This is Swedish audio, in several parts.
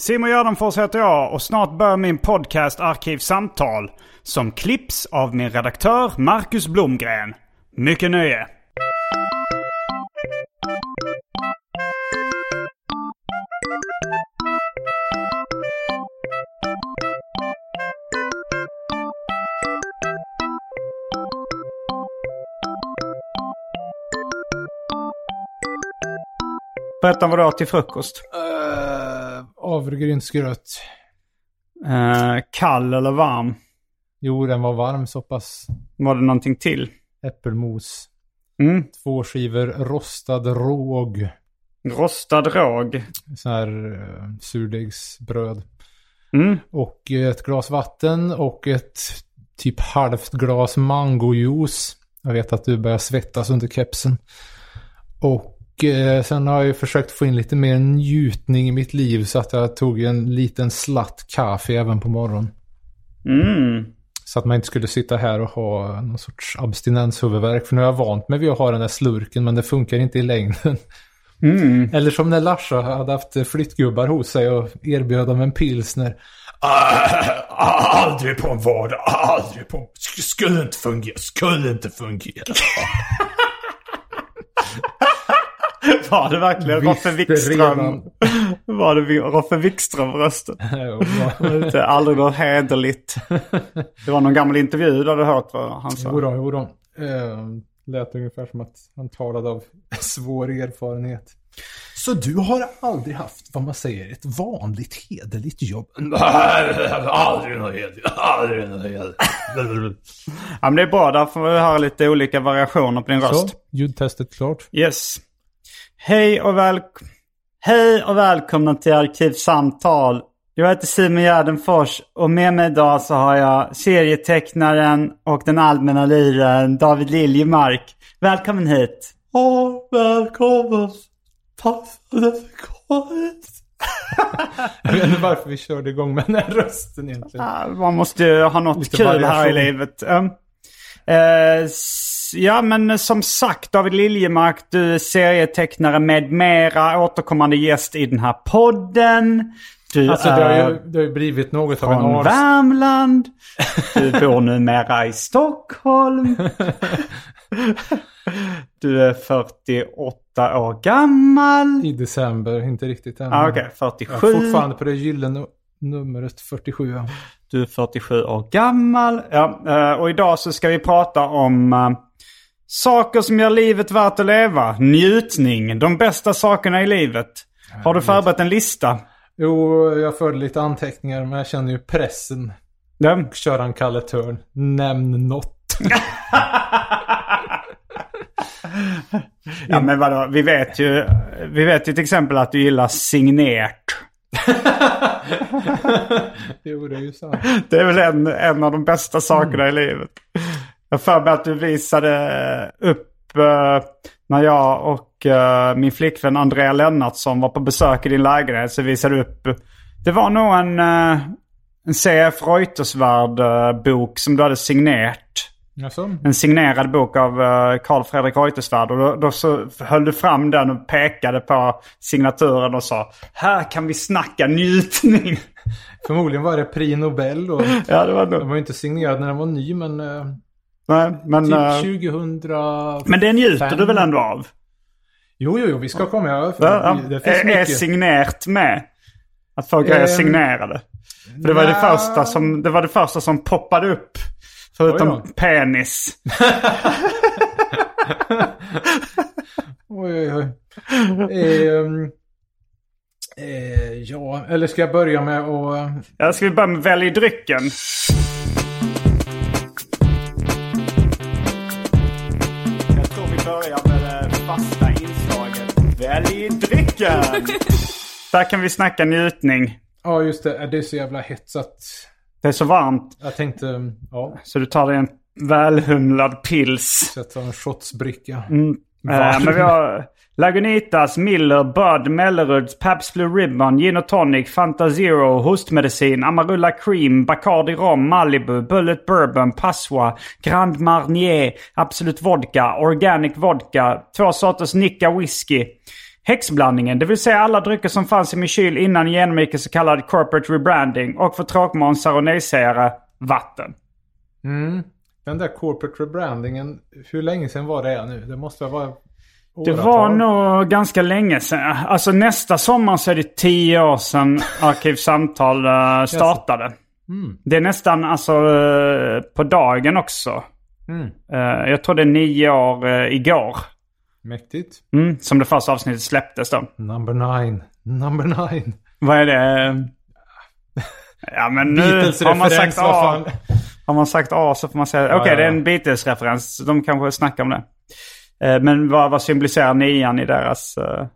Simon Gärdenfors heter jag och snart börjar min podcast Arkivsamtal som klipps av min redaktör Marcus Blomgren. Mycket nöje! Berätta vad du har till frukost. Uh, Havregrynsgröt. Eh, kall eller varm? Jo, den var varm så pass. Var det någonting till? Äppelmos. Mm. Två skivor rostad råg. Rostad råg. Så här uh, surdegsbröd. Mm. Och eh, ett glas vatten och ett typ halvt glas mangojuice. Jag vet att du börjar svettas under kepsen. Och eh, sen har jag ju försökt få in lite mer njutning i mitt liv så att jag tog en liten slatt kaffe även på morgonen. Mm. Så att man inte skulle sitta här och ha någon sorts abstinenshuvudvärk. För nu är jag vant med vid att ha den där slurken men det funkar inte i längden. Mm. Eller som när Larsa hade haft flyttgubbar hos sig och erbjöd dem en pilsner. Ah, Aldrig på en vardag, aldrig på en... Sk- Skulle inte fungera, skulle inte fungera. Var det verkligen Roffe Wikström? Var det Vi- Roffe Wikström-rösten? Det är aldrig något hederligt. Det var någon gammal intervju där du hört vad han sa. Jodå, jodå. Eh, lät ungefär som att han talade av svår erfarenhet. Så du har aldrig haft, vad man säger, ett vanligt hederligt jobb? Nej, aldrig något hederligt. Aldrig något hederligt. Ja, men det är bra, där får vi höra lite olika variationer på din röst. Så, ljudtestet klart. Yes. Hej och, väl... Hej och välkomna till Arkivsamtal. Jag heter Simon Gärdenfors och med mig idag så har jag serietecknaren och den allmänna liraren David Liljemark. Välkommen hit. Ja, välkommen. Tack för att du kom Jag vet inte varför vi körde igång med den här rösten egentligen. Man måste ju ha något Lite kul här i variation. livet. Um, eh, ja, men som sagt, David Liljemark, du är serietecknare med mera, återkommande gäst i den här podden. Du Alltså det har, är ju, det har ju blivit något av en från ars... Värmland. Du bor numera i Stockholm. Du är 48 år gammal. I december, inte riktigt än. Ah, Okej, Jag 47. är fortfarande på det gyllene numret 47. Du är 47 år gammal. Ja, eh, och idag så ska vi prata om eh, saker som gör livet värt att leva. Njutning, de bästa sakerna i livet. Har du förberett en lista? Jo, jag förde lite anteckningar men jag känner ju pressen. Ja. Kör han Kalle Törn. Nämn något. ja, men vadå? Vi vet ju, vi vet ju till exempel att du gillar signerat. jo, det är ju sant. Det är väl en, en av de bästa sakerna i livet. Jag för mig att du visade upp eh, när jag och eh, min flickvän Andrea Lennartsson var på besök i din lägenhet. Så visade du upp. Det var nog en, uh, en CF Reuterswärd-bok som du hade signerat. Jaså? En signerad bok av uh, Carl Fredrik Reuterswärd. Och då, då så höll du fram den och pekade på signaturen och sa Här kan vi snacka njutning. Förmodligen var det Prix Nobel och ja, det var nog. den var ju inte signerad när den var ny men... eh, Nej, men, typ eh, 2000... men det njuter du väl ändå av? Jo, jo, jo, vi ska komma. Ja, Ja, det finns är, är mycket. signerat med? Att få grejer Ehm, signerade? För det var, det, första som, det var det första som poppade upp. Förutom penis. Oj, oj, oj. Ehm, eh, ja, eller ska jag börja med att... Ja, ska vi börja med välj drycken? Jag tror vi börjar med det fasta inslaget. Välj drycken! Där kan vi snacka njutning. Ja, just det. Det är så jävla att Det är så varmt. jag tänkte... Ja, Så du tar dig en välhumlad pils. sätta en shotsbricka. Eh, men vi har Lagunitas, Miller, Bud, Melleruds, Pabst Blue Ribbon, Gin och Tonic, Fanta Zero, Hostmedicin, Amarula Cream, Bacardi Rom, Malibu, Bullet Bourbon, Passoa, Grand Marnier, Absolut Vodka, Organic Vodka, två sorters Nicka Whisky. Häxblandningen, det vill säga alla drycker som fanns i min kyl innan genomgick en så kallad corporate rebranding. Och för tråkmånsar och nejsägare, vatten. Mm. Den där corporate rebrandingen, hur länge sedan var det nu? Det måste vara Det åratal. var nog ganska länge sedan. Alltså nästa sommar så är det tio år sedan Arkivsamtal eh, startade. Det är nästan alltså eh, på dagen också. Mm. Eh, jag tror det är nio år igår. Mäktigt. Mm, som det första avsnittet släpptes då. Number nine. Number nine. Vad är det? Ja men nu har man sagt A. Har man sagt A så får man säga okej ja, det är ja. en Beatles-referens. De kanske snackar om det. Eh, Men vad, vad symboliserar nian i deras... eh,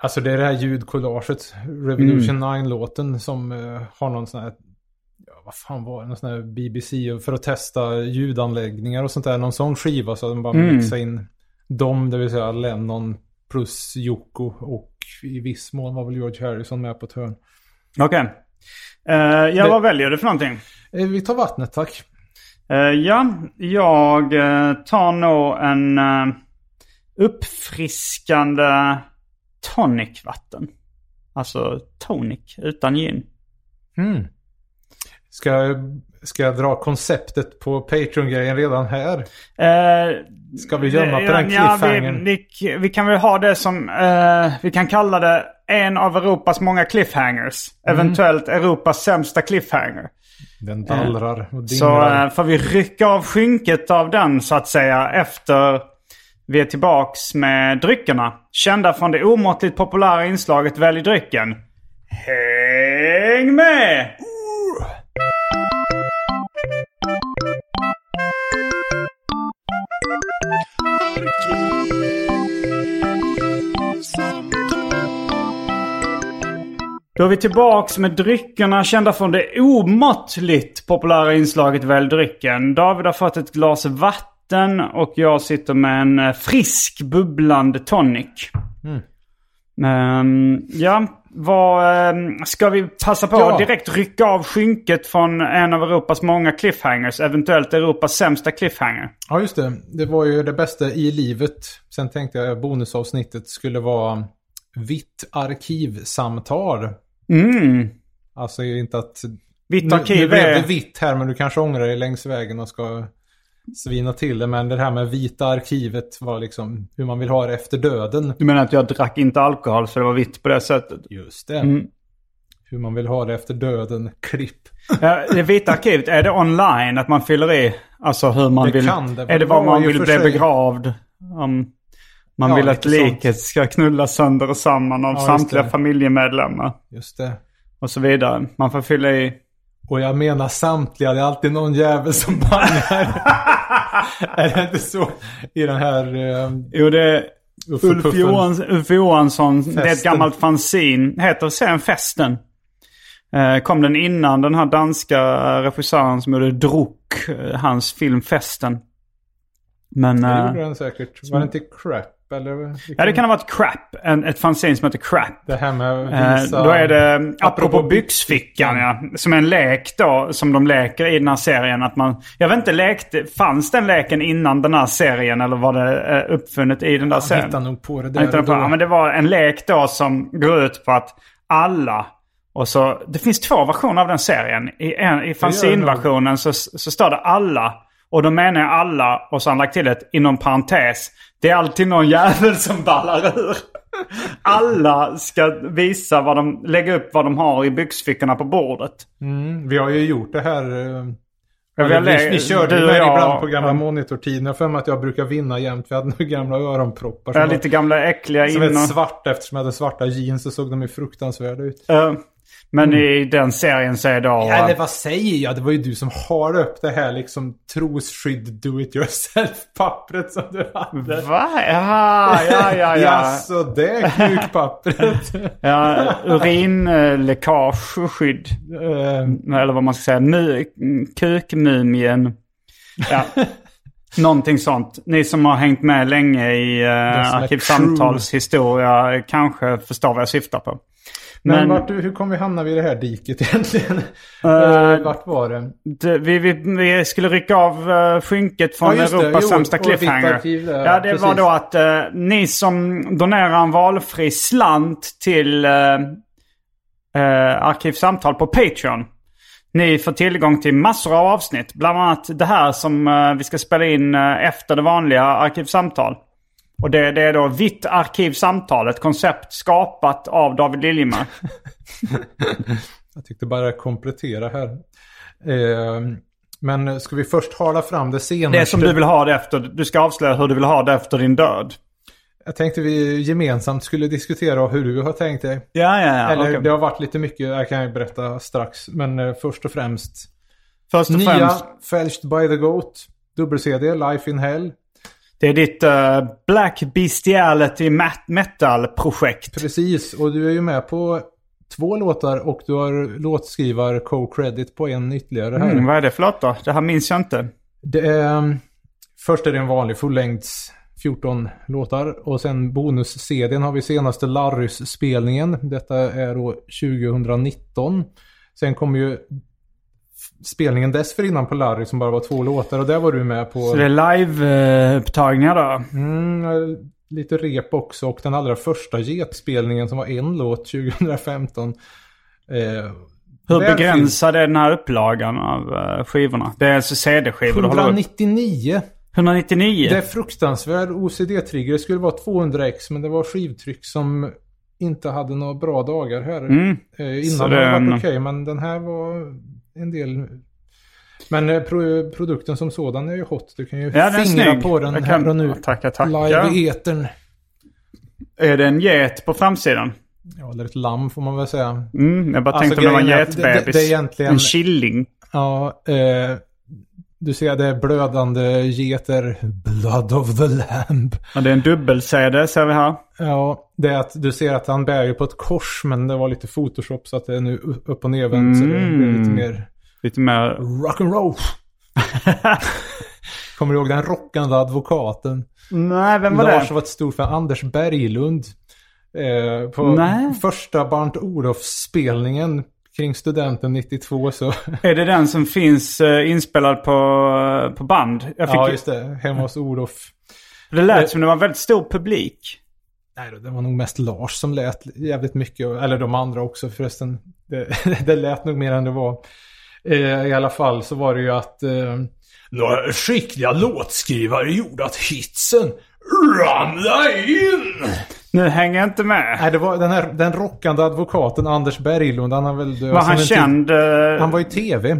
Alltså det är det här ljudcollaget, Revolution Mm. 9-låten som eh, har någon sån här, ja vad fan var det, någon sån här BBC för att testa ljudanläggningar och sånt där. Någon sån skiva så att de bara Mm. mixade in dem, det vill säga Lennon plus Yoko och i viss mån var väl George Harrison med på ett hörn. Okej. Eh, ja, Det- vad väljer du för någonting? Eh, Vi tar vattnet tack. Eh, ja, jag tar nog en uh, uppfriskande tonicvatten. Alltså tonic utan gin. Mm. Ska, jag- ska jag dra konceptet på Patreon-grejen redan här? Eh, Ska vi gömma på den ja, vi, cliffhangern? vi, vi kan väl ha det som, eh, vi kan kalla det en av Europas många cliffhangers. Mm. Eventuellt Europas sämsta cliffhanger. Den dallrar och Så dinglar. eh, får vi rycka av skynket av den så att säga efter vi är tillbaks med dryckerna. Kända från det omåttligt populära inslaget Välj drycken. Häng med! Då är vi tillbaks med dryckerna kända från det omåttligt populära inslaget Välj drycken. David har fått ett glas vatten och jag sitter med en eh, frisk bubblande tonic. Ehm, ja, vad, ehm, ska vi passa på Ja. att direkt rycka av skynket från en av Europas många cliffhangers, eventuellt Europas sämsta cliffhanger? Ja, just det. Det var ju det bästa i livet. Sen tänkte jag att bonusavsnittet skulle vara vitt arkivsamtal. Mm. Alltså inte att... Vitt Nu, nu arkiv blev det vitt här men du kanske ångrar dig längs vägen och ska svina till det. Men det här med vita arkivet var liksom hur man vill ha det efter döden. Du menar att jag drack inte alkohol så det var vitt på det sättet? Just det. Mm. Hur man vill ha det efter döden. Klipp. Ja, det vita arkivet, är det online? Att man fyller i? Alltså hur man Det vill... kan det är det var man vill bli sig. begravd? Om man Ja, vill att lite sånt. liket ska knullas sönder och samman av Ja, samtliga det. familjemedlemmar. Just det. Och så vidare. Man får fylla i... Och jag menar samtliga. Det är alltid någon jävel som bangar. är det inte så i den här... Eh, Jo, det är Ulf? Johans, Ulf Johansson. Det är ett Festen. gammalt fanzine. Heter serien Festen. Eh, kom den innan den här danska regissören som gjorde Druck. eh, hans film Festen. Men... det eh, gjorde den säkert. Var det inte crap? Eller? Ja, det kan ha varit Crap. En, ett fanzine som heter Crap. Det här med Eh, visa... då är det, apropå Apropå byxfickan, ja. Som en lek då, som de leker i den här serien. Att man, jag vet inte, lekte, fanns den leken innan den här serien eller var det eh, uppfunnet i den där serien? hittar nog på det där hittade på, ja, men det var en lek då som går ut på att alla och så, det finns två versioner av den serien. I, en, i fanzine-versionen så, så står det alla. Och då menar jag alla och så har han lagt till ett inom parentes. Det är alltid någon jävel som ballar ur. Alla ska visa vad de, lägga upp vad de har i byxfickorna på bordet. Mm, vi har ju gjort det här. eh, Ja, vi har vi, vi körde du och jag- ibland på gamla ja. monitortiden. Jag för mig att jag brukar vinna jämt. Vi hade några gamla öronproppar. Ja, Som, lite gamla äckliga var, som ett och, svart eftersom jag hade svarta jeans så såg de ju fruktansvärda ut. Eh, Men i den serien så är då... Ja, eller vad säger jag? Det var ju du som har upp det här liksom trosskydd do it yourself-pappret som du hade. Va? Jaha, ja, ja, ja. Jaså, det kukpappret. ja urinläckageskydd. Eh, Eller vad man ska säga. Mu- kukmumien. Ja. Någonting sånt. Ni som har hängt med länge i uh, som är Arkivsamtals historia kanske förstår vad jag syftar på. Men, Men, vart, hur kom vi hamna vid det här diket egentligen? Eh, vart var det? det, vi, vi, vi skulle rycka av uh, skynket från Ja. Europas Jo, sämsta cliffhanger. arkiv där, ja, det var precis. då att eh, ni som donerar en valfri slant till uh, Arkivsamtal på Patreon. Ni får tillgång till massor av avsnitt. Bland annat det här som vi ska spela in efter det vanliga Arkivsamtal. Och det, det är då Vitt Arkivsamtal, ett koncept skapat av David Liljemark. Jag tyckte bara komplettera här. Eh, men ska vi först hala fram det senaste? Det som du vill ha det efter. Du ska avslöja hur du vill ha det efter din död. Jag tänkte vi gemensamt skulle diskutera hur du har tänkt dig. Ja, ja, ja. Eller okej. det har varit lite mycket, jag kan berätta strax. Men eh, först och främst. Först och Nya främst, Fälshed by the Goat. Dubbel-CD, Life in Hell. Det är ditt eh, Black Bestiality Metal-projekt. Precis, och du är ju med på två låtar och du har låtskrivar co-credit på en ytterligare här. Mm, vad är det för låt då? Det här minns jag inte. Det är, först är det en vanlig fullängds 14 låtar och sen bonus-CDn har vi senaste Larrys-spelningen. Detta är då 2019. Sen kommer ju spelningen dessförinnan på Larry som bara var två låtar och där var du med på Så det är live-upptagningar då? mm, lite rep också och den allra första Get-spelningen som var en låt 2015. Eh, Hur begränsad är den här upplagan av eh, skivorna? Det är alltså CD-skivor du håller upp. 199. 199? Det är fruktansvärd OCD-trigger. Det skulle vara 200x men det var skivtryck som inte hade några bra dagar här. Mm. Eh, Så innan det det var okej men den här var en del... Men eh, pro produkten som sådan är ju hot. Du kan ju Ja, den fingra snygg. på den Jag här kan- och nu. Tackar, tackar. Live i etern. Är det en get på framsidan? Ja, eller ett lamm får man väl säga. Mm, jag bara Alltså, tänkte om det var en att det- det- getbebis. det är egentligen- En killing. Ja, eh, du ser det är blödande geter. Blood of the lamb. Och det är en dubbel-CD ser vi här. Ja, det är att du ser att han bär ju på ett kors men det var lite photoshop så att det är nu upp och nervänt så det blir lite mer Lite mer... rock'n'roll. Kommer du ihåg den rockande advokaten? Nej, vem var Lars det? var ett stort fan. Anders Berglund. Eh, på Nej. första Barnt Olof-spelningen kring studenten 92 så... Är det den som finns eh, inspelad på, eh, på band? Jag fick, ja, just det. Hemma hos Olof. Det lät som det var en väldigt stor publik. Nej det var nog mest Lars som lät jävligt mycket. Eller de andra också förresten. Det, det lät nog mer än det var. Eh, I alla fall så var det ju att eh, några skickliga låtskrivare gjorde att hitsen ramlade in. Nu hänger jag inte med. Nej, det var den här den rockande advokaten Anders Berglund. Han har väl död Var han känd? Tid. eh, Han var i tv.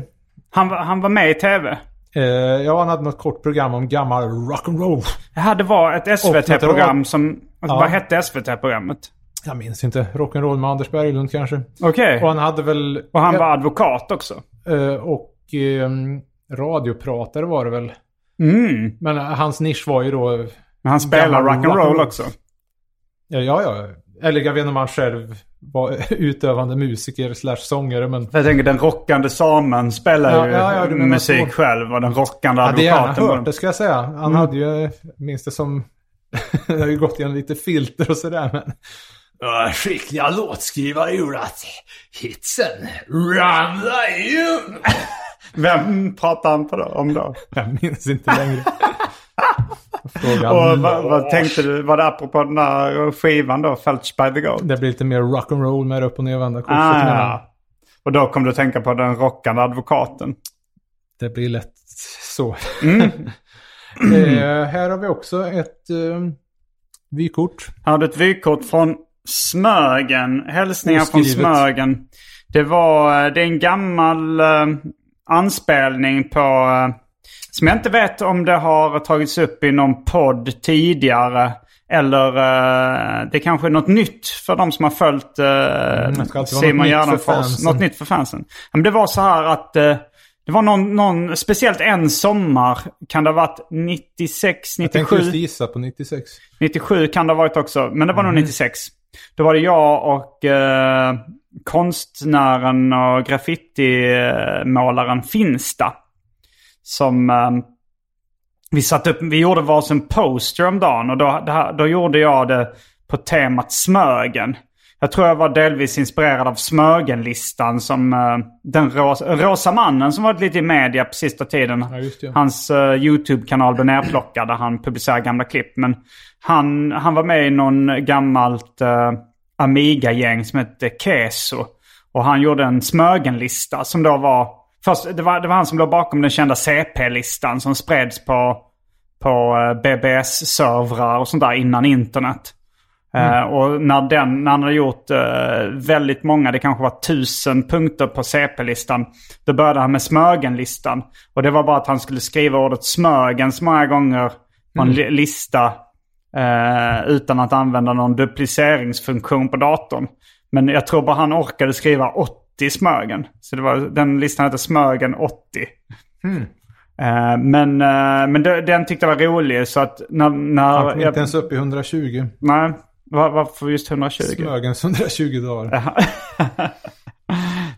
han, var- han var med i tv? Eh, ja, han hade något kort program om gammal rock'n'roll. Ja, det var ett SVT-program som... Ja. Vad hette SVT-programmet? Jag minns inte. Rock'n'roll med Anders Berglund kanske. Okej. Och han hade väl... Och han ja, var advokat också? eh, och ehm, radiopratare var det väl. Mm. Men hans nisch var ju då... Men han spelar rock'n'roll rock'n'roll. också? Ja, ja, ja. Eller jag vet inte om han själv var utövande musiker slash sångare. Men Jag tänker den rockande samen spelar Ja, ju ja, ja, musik så. själv och den rockande jag hade gärna advokaten. var- hört det ska jag säga. Han hade ju, minns det som... det har ju gått igenom lite filter och sådär men... Ja, skickliga låtskrivare gjorde att hitsen ramlade in. Vem pratar han på då, om då? Jag minns inte längre. Frågan Och vad, vad tänkte du? Var det apropå den där skivan då? Felch by the Goat? Det blir lite mer rock'n'roll med upp och nervända korset. Ah, ja. Och då kom du att tänka på den rockande advokaten. Det blir lätt så. Eh, här har vi också ett eh, vykort. Här har du ett vykort från Smögen. Hälsningar från Oskrivet. Smögen. Det var, eh, det är en gammal eh, anspelning på, eh, som jag inte vet om det har tagits upp i någon podd tidigare. Eller eh, det kanske är något nytt för de som har följt eh, vara Simon Gärdenfors. Något nytt för fansen. Men det var så här att eh, det var någon, någon, speciellt en sommar, kan det ha varit 96, Jag tänkte 97? just gissa på 96. 97 kan det ha varit också, men det var nog Mm. 96. Då var det jag och eh, konstnären och graffitimålaren Finsta. Som eh, vi satte upp, vi gjorde varsin poster om dagen och då, då gjorde jag det på temat Smögen. Jag tror jag var delvis inspirerad av Smögenlistan som eh, den rosa, rosa mannen som varit lite i media på sista tiden. Ja. Hans eh, YouTube-kanal blev nerplockad där han publicerar gamla klipp. Men han, han var med i någon gammalt uh, Amiga-gäng som hette Keso. Och han gjorde en Smögenlista som då var... Först, det, var det var han som låg bakom den kända CP-listan som spreds på, på eh, BBS-servrar och sånt där innan internet. Eh, och när, den, när han hade gjort eh, väldigt många, det kanske var tusen punkter på CP-listan. Då började han med Smögen-listan. Och det var bara att han skulle skriva ordet Smögen så många gånger på en li- lista. Eh, utan att använda någon dupliceringsfunktion på datorn. Men jag tror bara han orkade skriva 80 Smögen. Så det var, den listan hette Smögen 80. Eh, men eh, men det, den tyckte jag var rolig så att när... när Han kom jag- inte ens upp i 120. Nej, var, varför just 120? Smögens 120 dagar.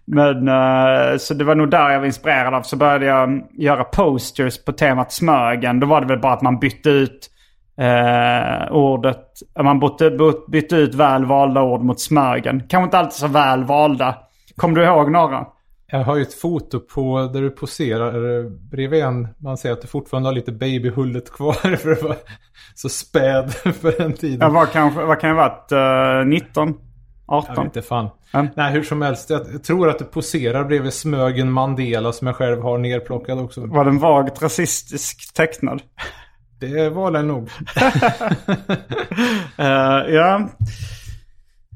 Men eh, så det var nog där jag var inspirerad av. Så började jag göra posters på temat Smögen. Då var det väl bara att man bytte ut eh, ordet. Man bytte, bytte ut väl valda ord mot Smögen. Kanske inte alltid så väl valda. Kommer du ihåg några? Jag har ju ett foto på där du poserar eh, bredvid en. Man ser att du fortfarande har lite babyhullet kvar för att vara så späd för den tiden. Jag var kanske, vad kan jag varit? Eh, 19? Jag 18? vet inte fan. Mm. Nej, hur som helst. Jag jag tror att du poserar bredvid Smögen Mandela som jag själv har nerplockad också. Var den vagt rasistisk tecknad? Det var den nog. Eh, ja.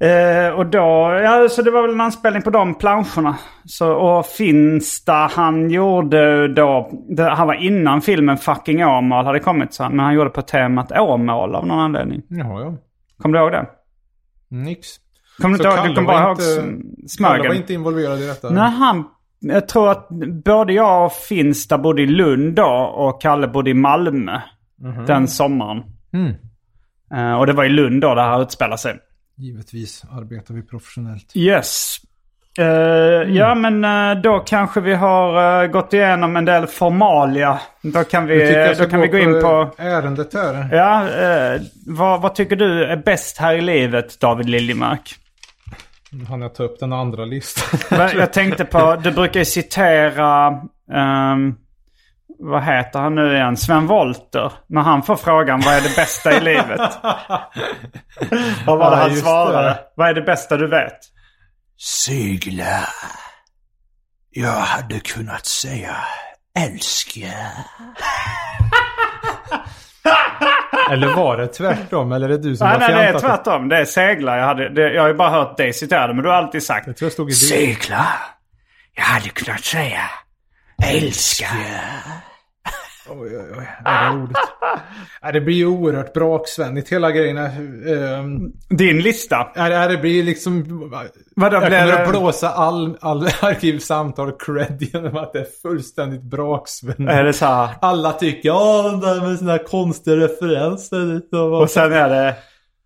Eh, och då, ja så det var väl en anspelning på de planscherna. Så, och Finsta han gjorde då, det, han var innan filmen Fucking Åmål hade kommit så han, men han gjorde på temat Åmål av någon anledning. Jaha, ja. Kommer du ihåg det? Nix. Kommer du inte ihåg? Du kommer bara ihåg inte- S- Kalle var Smögen? inte involverad i detta. Nej, han, jag tror att både jag och Finsta bodde i Lund då och Kalle bodde i Malmö den sommaren. Mm. Eh, och det var i Lund då det här utspelade sig. Givetvis arbetar vi professionellt. Yes. Eh, Ja, men eh, då kanske vi har eh, gått igenom en del formalia. Då kan vi, då kan vi gå in på... ärendet här. Ja, vad, vad tycker du är bäst här i livet, David Liljemark? Nu hann jag ta upp den andra listan. Jag tänkte på, du brukar ju citera, ehm, vad heter han nu igen, Sven Wollter. När han får frågan vad är det bästa i livet? vad var det Ja, han svarade? det. Vad är det bästa du vet? Segla. Jag hade kunnat säga älska. eller var det tvärtom? Eller är det du som Nej, har nej, det är tvärtom. Det är segla. Jag, hade, det, jag har ju bara hört dig citera det, men du har alltid sagt. Jag tror jag stod i. Segla. Jag hade kunnat säga älska. Oj, oj, oj. Det var roligt. Ja, det blir ju oerhört braksvänligt hela grejen. Um, Din lista. ja, det- det blir liksom... Vadå, jag kommer det- att blåsa all, all arkivsamtal cred genom att det är fullständigt braksvänligt. Är det så här? Alla tycker ja, de där med såna här konstiga referenser. Och Och sen är det...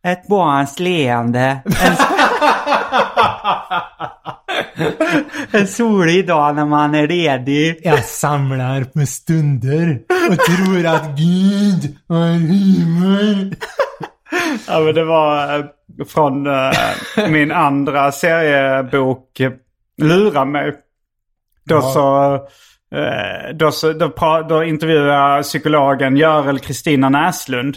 Ett barns leende. En, en solig dag när man är ledig. Jag samlar på stunder och tror att Gud har humor. Ja, men det var eh, från eh, min andra seriebok Lura mig. Då Ja. så... eh, Då, så då, då intervjuade jag psykologen Görel Kristina Näslund.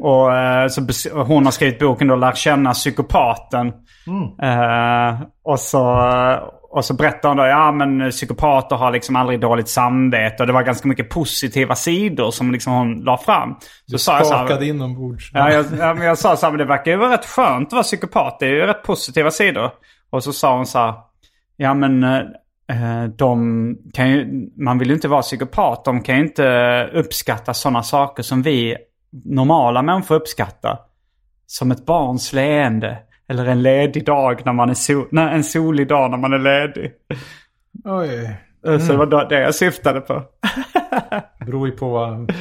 Och eh, så bes- hon har skrivit boken då Lär känna psykopaten. Eh, och, så, och så berättade hon då, ja men psykopater har liksom aldrig dåligt samvete. Och det var ganska mycket positiva sidor som liksom hon la fram. Så sa jag så här, inombords. Ja, jag, ja, men jag sa så här, men det verkar ju vara rätt skönt att vara psykopat. Det är ju rätt positiva sidor. Och så sa hon så här, ja men eh, de kan ju, man vill ju inte vara psykopat. De kan ju inte uppskatta sådana saker som vi normala människor uppskattar. Som ett barns leende. Eller en ledig dag när man är sol, nej, en solig dag när man är ledig. Oj. Eh, Så det var då- det jag syftade på. Beror ju på vad,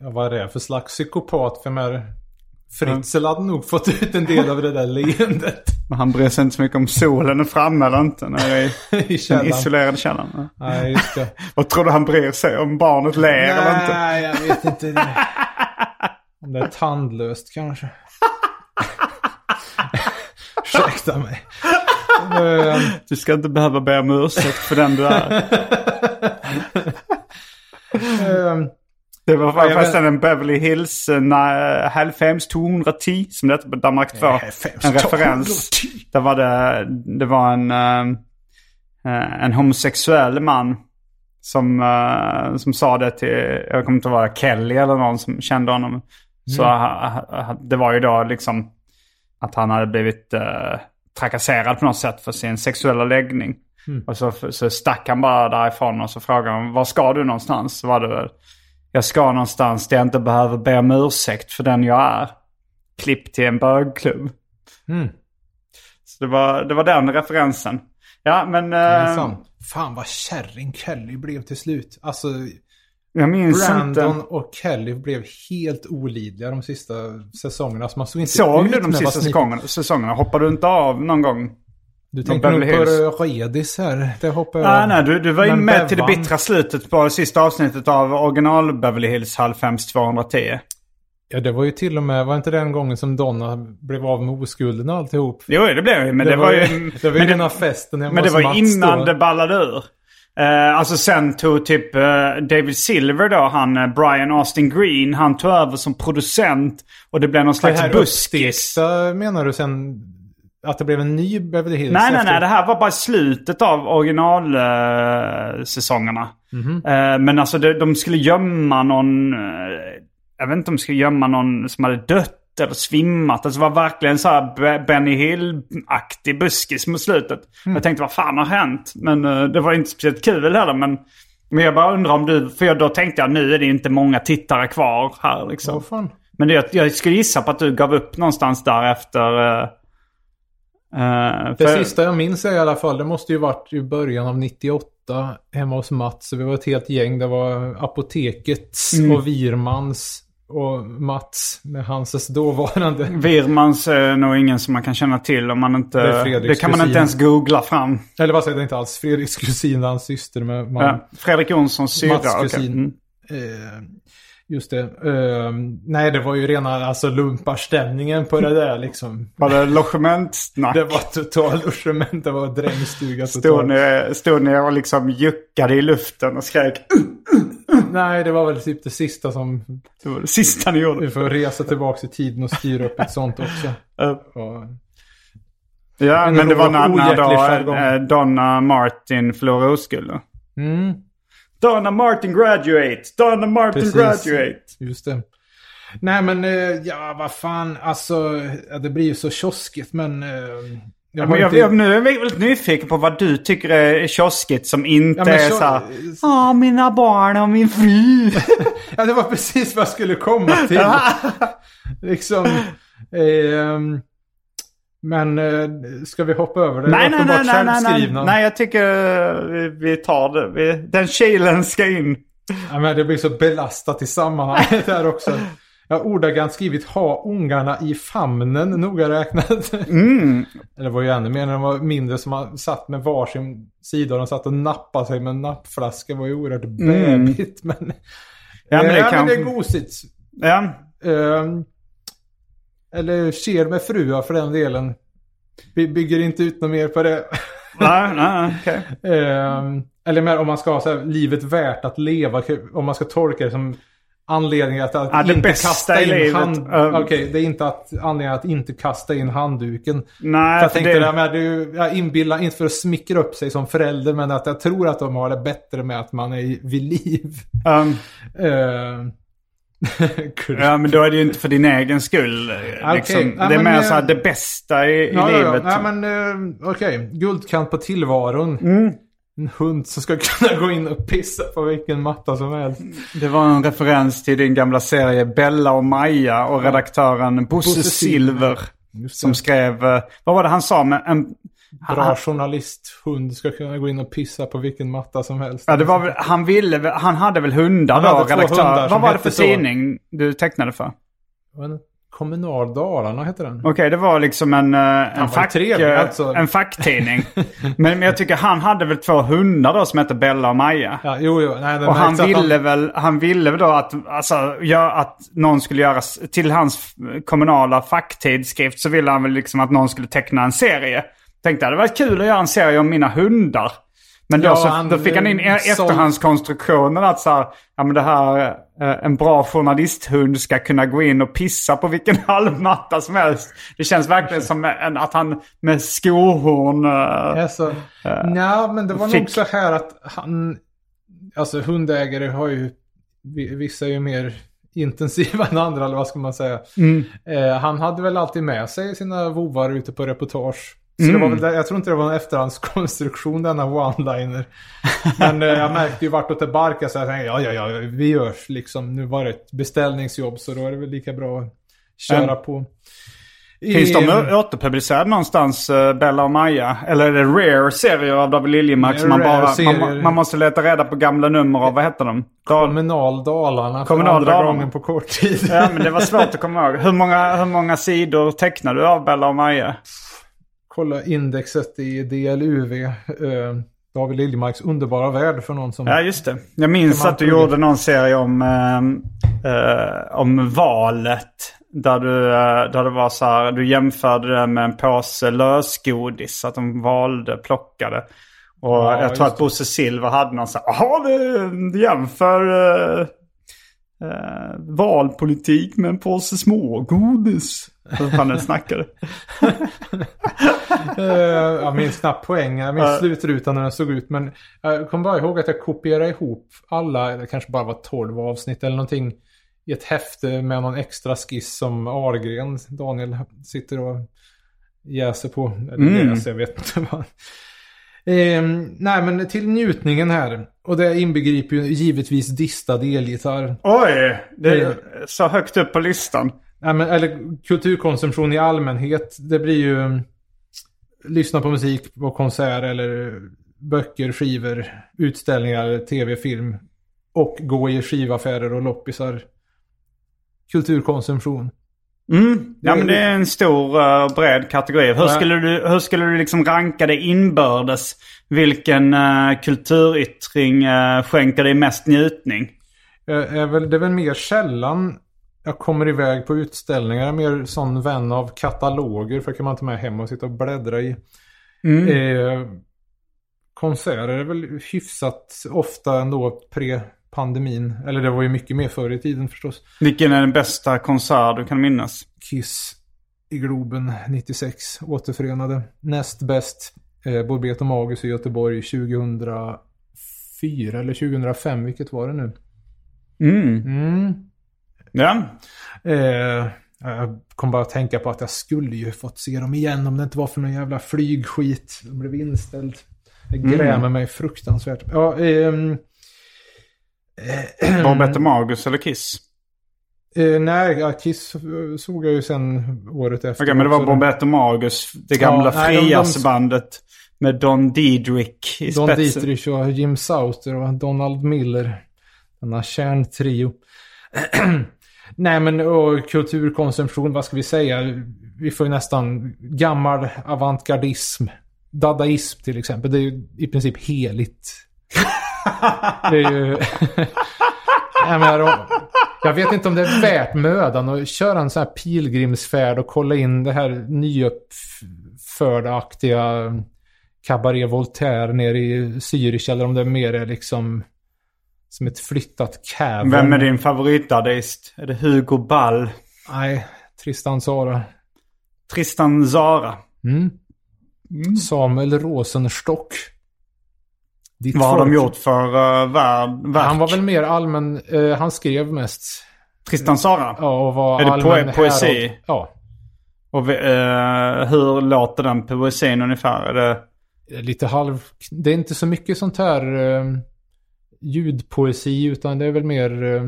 ja, vad det är för slags psykopat. För med Fritzl hade nog fått ut en del av det där leendet Men han bryr sig inte så mycket om solen är framme eller inte när jag i i den isolerade källaren. Nej, just det. Vad tror du han bryr sig om barnet ler eller inte? Nej, jag vet inte. Det. Om det är tandlöst kanske. Ursäkta mig. Ehm, Du ska inte behöva be om ursäkt för den du är. Det var Ja, förresten en Beverly Hills uh, Halvfems 210 som det heter på Danmark 2. Halvfems En referens. Där var det, det var en, eh, eh, en homosexuell man som, eh, som sa det till, jag kommer inte ihåg vad det var, Kelly eller någon som kände honom. Så ha- ha- det var ju då liksom att han hade blivit eh, trakasserad på något sätt för sin sexuella läggning. Och så, så stack han bara därifrån och så frågade han var ska du någonstans? Så var det väl, jag ska någonstans där jag inte behöver be om ursäkt för den jag är. Klipp till en bögklubb. Mm. Så det var, det var den referensen. Ja men... eh. Fan vad kärring Kelly blev till slut. Alltså, jag minns Brandon inte. och Kelly blev helt olidliga de sista säsongerna. Så man såg inte Såg du de sista säsongerna? säsongerna? Hoppade du inte av någon gång? Du tänker nog på Redis här. Det hoppar jag Nej, av. nej, du, du var ju med till det Bevan- bittra slutet på sista avsnittet av original Beverly Hills halvfems 210. Ja, det var ju till och med, var inte den gången som Donna blev av med oskulden och alltihop? Jo, det blev det men det, var ju... Det var ju men den här festen Men det var ju innan då. det ballade ur. Eh, alltså sen tog typ eh, David Silver då, han eh, Brian Austin Green, han tog över som producent. Och det blev någon Det slags här buskis. menar du sen att det blev en ny Beverly Hills? Nej, nej, efter- nej. Det här var bara slutet av originalsäsongerna. Eh, säsongerna. Mhm. Eh, men alltså det, de skulle gömma någon... Eh, jag vet inte om de skulle gömma någon som hade dött eller svimmat. Alltså det var verkligen så här Be- Benny Hill-aktig buskis mot slutet. Mm. Jag tänkte vad fan har hänt? Men det var inte speciellt kul heller. Men, men jag bara undrar om du... För jag, då tänkte jag nu är det inte många tittare kvar här liksom. Fan? Men det, jag skulle gissa på att du gav upp någonstans där efter... eh, eh, Det för- sista jag minns är i alla fall, det måste ju varit i början av 98 hemma hos Mats. Så vi var ett helt gäng. Det var Apotekets Mm. och Virmans och Mats med Hanses dåvarande. Virmans är nog ingen som man kan känna till om man inte... Det Det, kan man inte ens googla fram. Eller vad säger jag inte alls. Fredriks kusin, hans syster med man. Ja, Fredrik Jonssons syrra. Mats kusin. Mm. Eh, just det. Eh, nej, det var ju rena alltså lumparstämningen på det där liksom. Var det logementsnack? Det var total logement, det var drängstuga Stod ni, stod ni och liksom juckade i luften och skrek Nej, det var väl typ det sista som... Det var det sista ni gjorde. Vi får resa tillbaka i tiden och styra upp ett sånt också. Ja. Och, Ja, En men det var när, när då, Donna Martin förlorade oskulden. mm, Donna Martin graduate! Donna Martin Precis. graduate! just det. Nej, men eh, ja, vad fan. Alltså, det blir ju så kioskigt, men... Eh, jag men jag, inte- jag, nu är jag väldigt nyfiken på vad du tycker är kioskigt som inte Ja, är så här. Ja, mina barn och min fru. Ja, det var precis vad jag skulle komma till. liksom. ehm, men eh, ska vi hoppa över det? nej, nej, nej, nej, nej, nej. jag tycker eh, vi, vi tar det. Vi, den kilen ska in. Ja, men det blir så belastat i sammanhanget här också. Jag har ordagrant skrivit ha ungarna i famnen noga räknat. Mm. Det var ju ännu mer när de var mindre som man satt med varsin sida och de satt och nappade sig med en nappflaska. Det var ju oerhört bebigt. Men, Mm. Ja, men det ja, kan- men det är gosigt. Ja. Ehm, eller sker med fruar för den delen. Vi bygger inte ut något mer på det. Nej, nej, okej. Ehm, eller mer om man ska ha så här, livet värt att leva. Om man ska tolka det som anledningen att, att Ja, det inte kasta in livet, hand... um, Okej, det är inte att, anledningen att inte kasta in handduken. Nej, jag tänkte det- det... med, du, jag inbillar, inte för att smickra upp sig som förälder, men att jag tror att de har det bättre med att man är vid liv. Um, kul. ja, men då är det ju inte för din egen skull. eh, Okej, Liksom. ja, det är men, mer eh, så här det bästa i, i Ja, ja, ja. livet. Nej, men eh, okej. Guldkant på tillvaron. Mm. En hund som ska kunna gå in och pissa på vilken matta som helst. Det var en referens till din gamla serie Bella och Maja och redaktören Bosse Bosse Silver. Som skrev, eh, vad var det han sa? Med en, Bra journalist. Hund ska kunna gå in och pissa på vilken matta som helst. ja, det var väl, han, ville, han hade väl hundar Han då, hade två redaktör. hundar Vad var det för hette så. tidning du tecknade för? Kommunal Dalarna heter den. Okej, det var liksom en, eh, en, fack, trevlig, eh, alltså. en facktidning. men, men jag tycker han hade väl två hundar då som hette Bella och Maja. Ja, jo, jo. Nej, Och han ville, väl, han ville väl då att, alltså, gör, att någon skulle göra, till hans kommunala facktidskrift så ville han väl liksom att någon skulle teckna en serie. Tänkte det hade varit kul att göra en serie om mina hundar. Men då, Ja, så, han- då fick han in e- efterhandskonstruktioner att så här, ja men det här, eh, en bra journalisthund ska kunna gå in och pissa på vilken halvmatta som helst. Det känns verkligen som en, att han med skohorn... Alltså, ja, men det var fick- nog så här att han... Alltså hundägare har ju... vi- Vissa är ju mer intensiva än andra, eller vad ska man säga. Mm. Eh, han hade väl alltid med sig sina vovar ute på reportage. Så Mm. det var väl där, jag tror inte det var en efterhandskonstruktion denna one-liner. Men eh, jag märkte ju vartåt det barkade så jag tänkte ja, ja, ja, vi görs liksom. Nu var det ett beställningsjobb så då är det väl lika bra att köra Mm. på. Finns de återpublicerade någonstans, eh, Bella och Maja? Eller är det rare serier av David Liljemark man bara... Man, man måste leta reda på gamla nummer av, vad heter de? Dal- Kommunal Dalarna för Kommunal andra Dalarna. gången på kort tid. Ja, men det var svårt att komma ihåg. Hur många, hur många sidor tecknar du av Bella och Maja? Kolla indexet i DLUV. Eh, David Liljemarks underbara värld för någon som... Ja, just det. Jag minns att du gjorde någon serie om, eh, eh, om valet. Där du, eh, där det var så här, du jämförde det med en påse lösgodis. Att de valde, plockade. Och Ja, jag tror att Bosse Silver hade någon så här, jaha, det jämför uh, valpolitik med en påse smågodis. Hur han än snackade. Eh, jag minns knappt poäng. Jag minns Ja. slutrutan när den såg ut. Men jag kommer bara ihåg att jag kopierade ihop alla, det kanske bara var 12 avsnitt eller någonting. I ett häfte med någon extra skiss som Argren, Daniel, sitter och jäser på. Eller Mm. jäser, jag vet inte vad. Eh, nej men till njutningen här. Och det inbegriper ju givetvis distad elgitarr. Oj, det Eh. är så högt upp på listan. Eller kulturkonsumtion i allmänhet. Det blir ju mm, lyssna på musik på konsert eller böcker, skivor, utställningar, tv, film. Och gå i skivaffärer och loppisar. Kulturkonsumtion. Mm. Ja men det är en stor och bred kategori. Hur skulle du, hur skulle du liksom ranka det inbördes? Vilken uh, kulturyttring uh, skänker dig mest njutning? Är väl, det är väl mer sällan jag kommer iväg på utställningar. Jag är mer sån vän av kataloger. För kan man ta med hem och sitta och bläddra i. Mm. Eh, konserter är väl hyfsat ofta ändå pre-pandemin. Eller det var ju mycket mer förr i tiden förstås. Vilken är den bästa konsert du kan minnas? Kiss i Globen 96 återförenade. Näst bäst eh, Borbet och Magus i Göteborg 2004 eller 2005, vilket var det nu? Mm. Mm. Ja. Eh, jag kom bara att tänka på att jag skulle ju fått se dem igen om det inte var för någon jävla flygskit. De blev inställd. Jag grämer mig fruktansvärt. Ja, ehm, Borbette Magus eller Kiss? eh, nej, ja, Kiss eh, såg jag ju sen året efter. Okej men det var också. Borbette Magus. Det gamla Ja, frijazzbandet. Med Don Diedrich i Don spetsen. Dietrich och Jim Sauter och Donald Miller. Denna kärntrio. Nej men och kulturkonsumtion, vad ska vi säga? Vi får ju nästan gammal avantgardism. Dadaism till exempel. Det är ju i princip heligt. det är ju... jag, menar, om- jag vet inte om det är värt mödan att köra en sån här pilgrimsfärd och kolla in det här nyuppfördaktiga Cabaret Voltaire nere i Zürich eller om det mer är liksom Som ett flyttat cavern. Vem är din favoritartist? Är det Hugo Ball? Nej, Tristan Sara. Tristan Zara? Mm. Samuel Rosenstock. Ditt Vad har folk. de gjort för uh, verk? Han var väl mer allmän, eh, han skrev mest. Tristan Zara? Ja, och var Är det poe- poesi? härad. Ja. Och vi- eh, hur låter den poesin ungefär? Är det... Lite halv... Det är inte så mycket sånt här eh, ljudpoesi utan det är väl mer eh,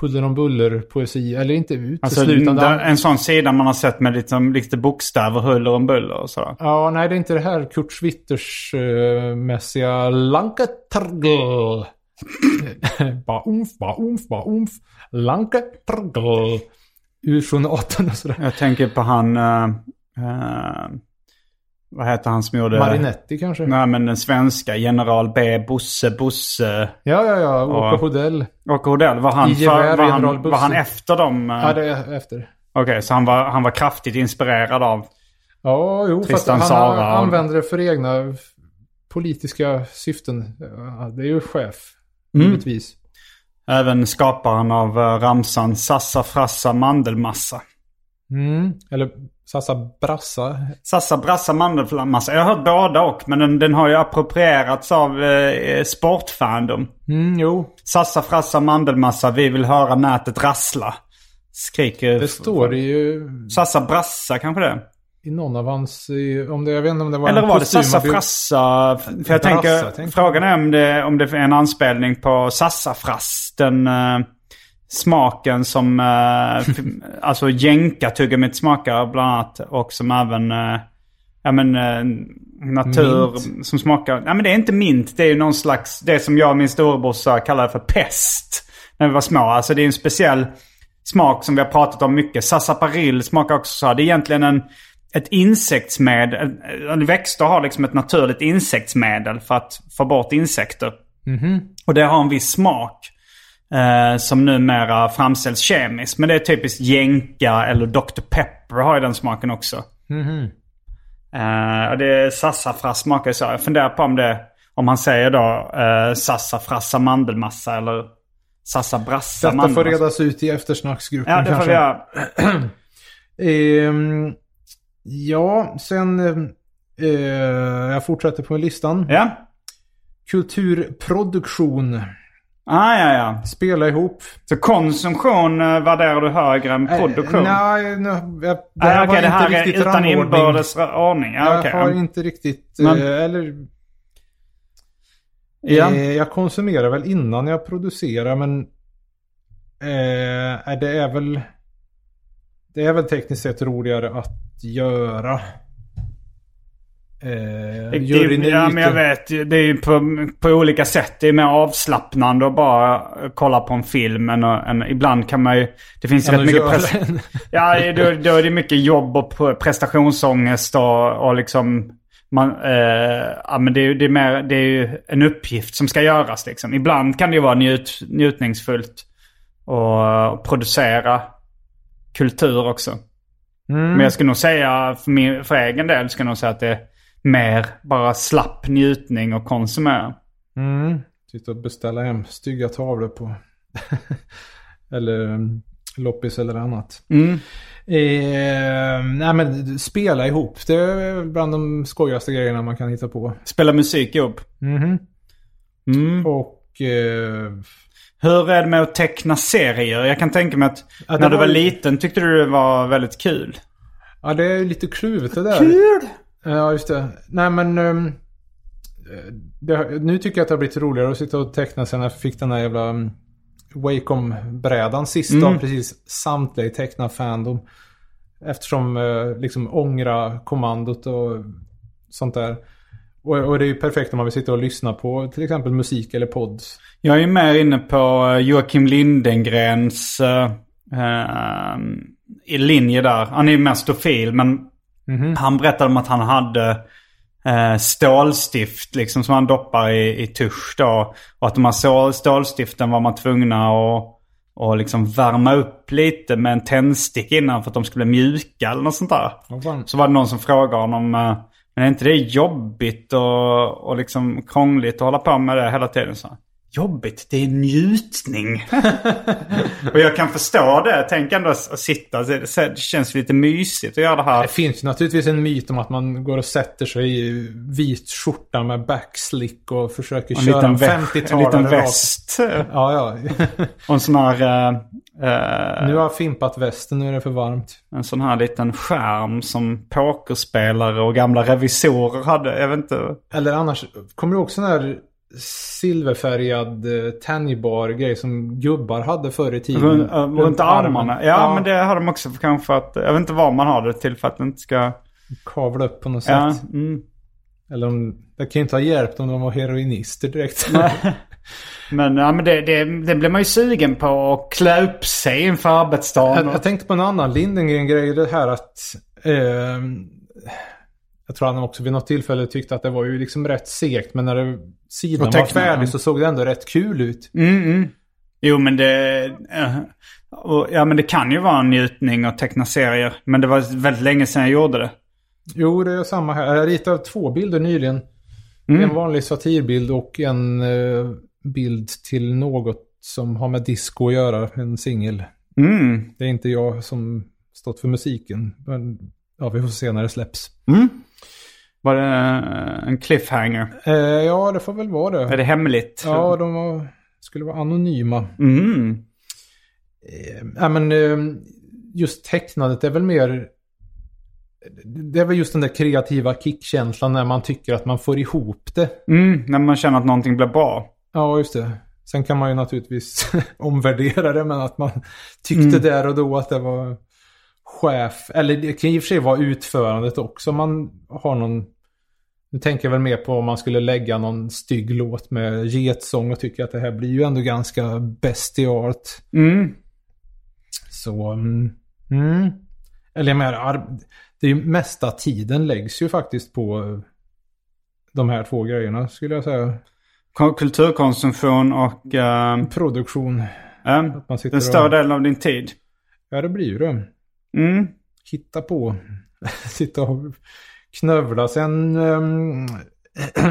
huller om buller poesi. Eller inte Alltså, uteslutande. där- en sån sida man har sett med lite, lite bokstäver, huller om buller och sådär. Ja, nej det är inte det här Kurt Schwitters uh, mässiga Lanketrgl. ba umf, ba umf, ba umf. Lanketrgl. Ur sonaten och sådär. Jag tänker på han... eh, eh, vad heter han som gjorde... Marinetti kanske? Nej men den svenska. General B. Bosse Bosse. Ja, ja, ja. Åke. Hodell. Och Odell. Var han, för, var, han, var han efter dem? eh? Ja, det är efter. Okej, så han var, han var kraftigt inspirerad av... Ja, jo, fast Tristan han Sara. använder det för egna politiska syften. Ja, det är ju chef, Mm. givetvis. Även skaparen av eh, ramsan Sassa Frassa Mandelmassa. Mm. Eller Sassa Brassa. Sassa Brassa Mandelmassa. Jag har hört båda och, men den, den har ju approprierats av eh, sportfandom. Mm, jo, Sassa Frassa Mandelmassa, vi vill höra nätet rassla. Skriker... det står det ju Sassa Brassa kanske det? i någon av hans... Om det, jag vet inte om det var Eller var det Sassa Frassa? För jag Brassa, tänker, tänker frågan är om det, om det är en anspelning på Sassafrass. Den eh, smaken som, uh, alltså jänkartuggummit smakar bland annat. Och som även, eh, ja men eh, natur som smakar, ja men det är inte mint. Det är ju någon slags, det som jag och min storebrorsa kallade för pest. När vi var små. Alltså det är en speciell smak som vi har pratat om mycket. Sassaparill smakar också så. här. Det är egentligen en, ett insektsmedel. Växter har liksom ett naturligt insektsmedel för att få bort insekter. Och det har en viss smak. Eh, som numera framställs kemiskt. Men det är typiskt jänka eller Dr. Pepper har ju den smaken också. Eh, och det är sassafras smakar så. Jag funderar på om det, om han säger då eh, sassafrassa mandelmassa eller sassabrassa Detta får redas ut i eftersnacksgruppen Ja, det får kanske. vi göra. Ehm, ja, sen... eh, jag fortsätter på listan. Ja. Kulturproduktion. Ah, ja, ja. Spela ihop. Så konsumtion eh, värderar du högre än produktion? Eh, nej, nej, jag, det här okej, var det här är riktigt utan rangordning. inbördes ordning. Ja, Jag okej. har inte riktigt... Men- eh, eller... Ja. Eh, jag konsumerar väl innan jag producerar men... Eh, det är väl... Det är väl tekniskt sett roligare att göra. Eh, juryn är ja, men jag vet. Det är ju på, på olika sätt. Det är mer avslappnande att bara kolla på en film. Än, än, ibland kan man ju... Det finns ju Än rätt mycket... ja, då, då är det mycket jobb och pre- prestationsångest och, och liksom... Man, eh, ja, men det, är, det, är mer, det är ju en uppgift som ska göras. Liksom. Ibland kan det ju vara njut, njutningsfullt att producera kultur också. Mm. Men jag skulle nog säga för, min, för egen del skulle jag nog säga att det är mer bara slapp njutning och konsumera. Mm. Sitta och beställa hem stygga tavlor på... eller um, loppis eller annat. Mm. Eh, nej men spela ihop. Det är bland de skojigaste grejerna man kan hitta på. Spela musik ihop. Mhm. Mm. Och... Eh, Hur är det med att teckna serier? Jag kan tänka mig att Ja, när du var var- lite tyckte du det var väldigt kul. ja det är lite kluvet det där. Kul! Ja just det. Nej men... ehm, det, nu tycker jag att det har blivit roligare att sitta och teckna sen jag fick den här jävla um, Wacom-brädan sist Mm. av precis samtliga i teckna fandom. Eftersom eh, liksom ångra kommandot och sånt där. Och, och det är ju perfekt om man vill sitta och lyssna på till exempel musik eller podd. Jag är ju mer inne på eh, Joakim Lindengrens uh, i linje där. Han är ju mest stofil men han berättade om att han hade uh, stålstift liksom som han doppar i, i tusch då. Och att de här stål- stålstiften var man tvungna att och liksom värma upp lite med en tändstick innan för att de skulle bli mjuka eller något sånt där. Fan? Så var det någon som frågade honom, eh, men är inte det jobbigt och, och liksom krångligt att hålla på med det hela tiden? Så, jobbigt. Det är njutning. och jag kan förstå det. Tänk ändå att sitta. Det, känns lite mysigt att göra det här. Det finns naturligtvis en myt om att man går och sätter sig i vit skjorta med backslick och försöker En köra en liten, väst, 50-talare en liten väst. Ja, ja. Och en sån här... eh, Nu har jag fimpat västen, nu är det för varmt. En sån här liten skärm som pokerspelare och gamla revisorer hade. Jag vet inte. Eller annars, kommer du ihåg sån här silverfärgad eh, tannybar-grej som gubbar hade förr i tiden? Runt, äh, runt armarna. Ja, men det har de också för kanske att... Jag vet inte vad man har det till för att det inte ska... Kavla upp på något Ja, sätt. mm. Eller om, det kan ju inte ha hjälpt om de var heroinister direkt. Men, ja, men det, det, det blir man ju sugen på att klä upp sig inför arbetsdagen. Jag, jag tänkte på en annan Lindengren-grej. Det här att... Eh, jag tror han också vid något tillfälle tyckte att det var ju liksom rätt segt. Men när det, sidan var färdig så såg det ändå rätt kul ut. Mm, mm. Jo, men det... eh, och, ja, men det kan ju vara en njutning att teckna serier. Men det var väldigt länge sedan jag gjorde det. Jo, det är samma här. Jag ritade två bilder nyligen. En vanlig satirbild och en eh, bild till något som har med disco att göra. En singel. Mm. Det är inte jag som stått för musiken. Men ja, vi får se när det släpps. Var det en cliffhanger? Eh, ja, det får väl vara det. Är det hemligt? Ja, de var, skulle vara anonyma. Mm. Eh, men eh, just tecknandet är väl mer... Det är väl just den där kreativa kickkänslan när man tycker att man får ihop det. Mm. När man känner att någonting blir bra. Ja, just det. Sen kan man ju naturligtvis omvärdera det, men att man tyckte där och då att det var chef. Eller det kan i och för sig vara utförandet också. Man har någon... Nu tänker jag väl mer på om man skulle lägga någon stygg låt med getsång och tycker att det här blir ju ändå ganska bestialt. Mm. Så... Mm, mm. Eller jag menar, ar- det är ju mesta tiden läggs ju faktiskt på eh, de här två grejerna skulle jag säga. Ko- Kulturkonsumtion och... eh, Produktion. eh, man sitter den större och- delen av din tid. Ja, det blir ju det. Mm. Hitta på. Sitta och knövla. Sen... ehm,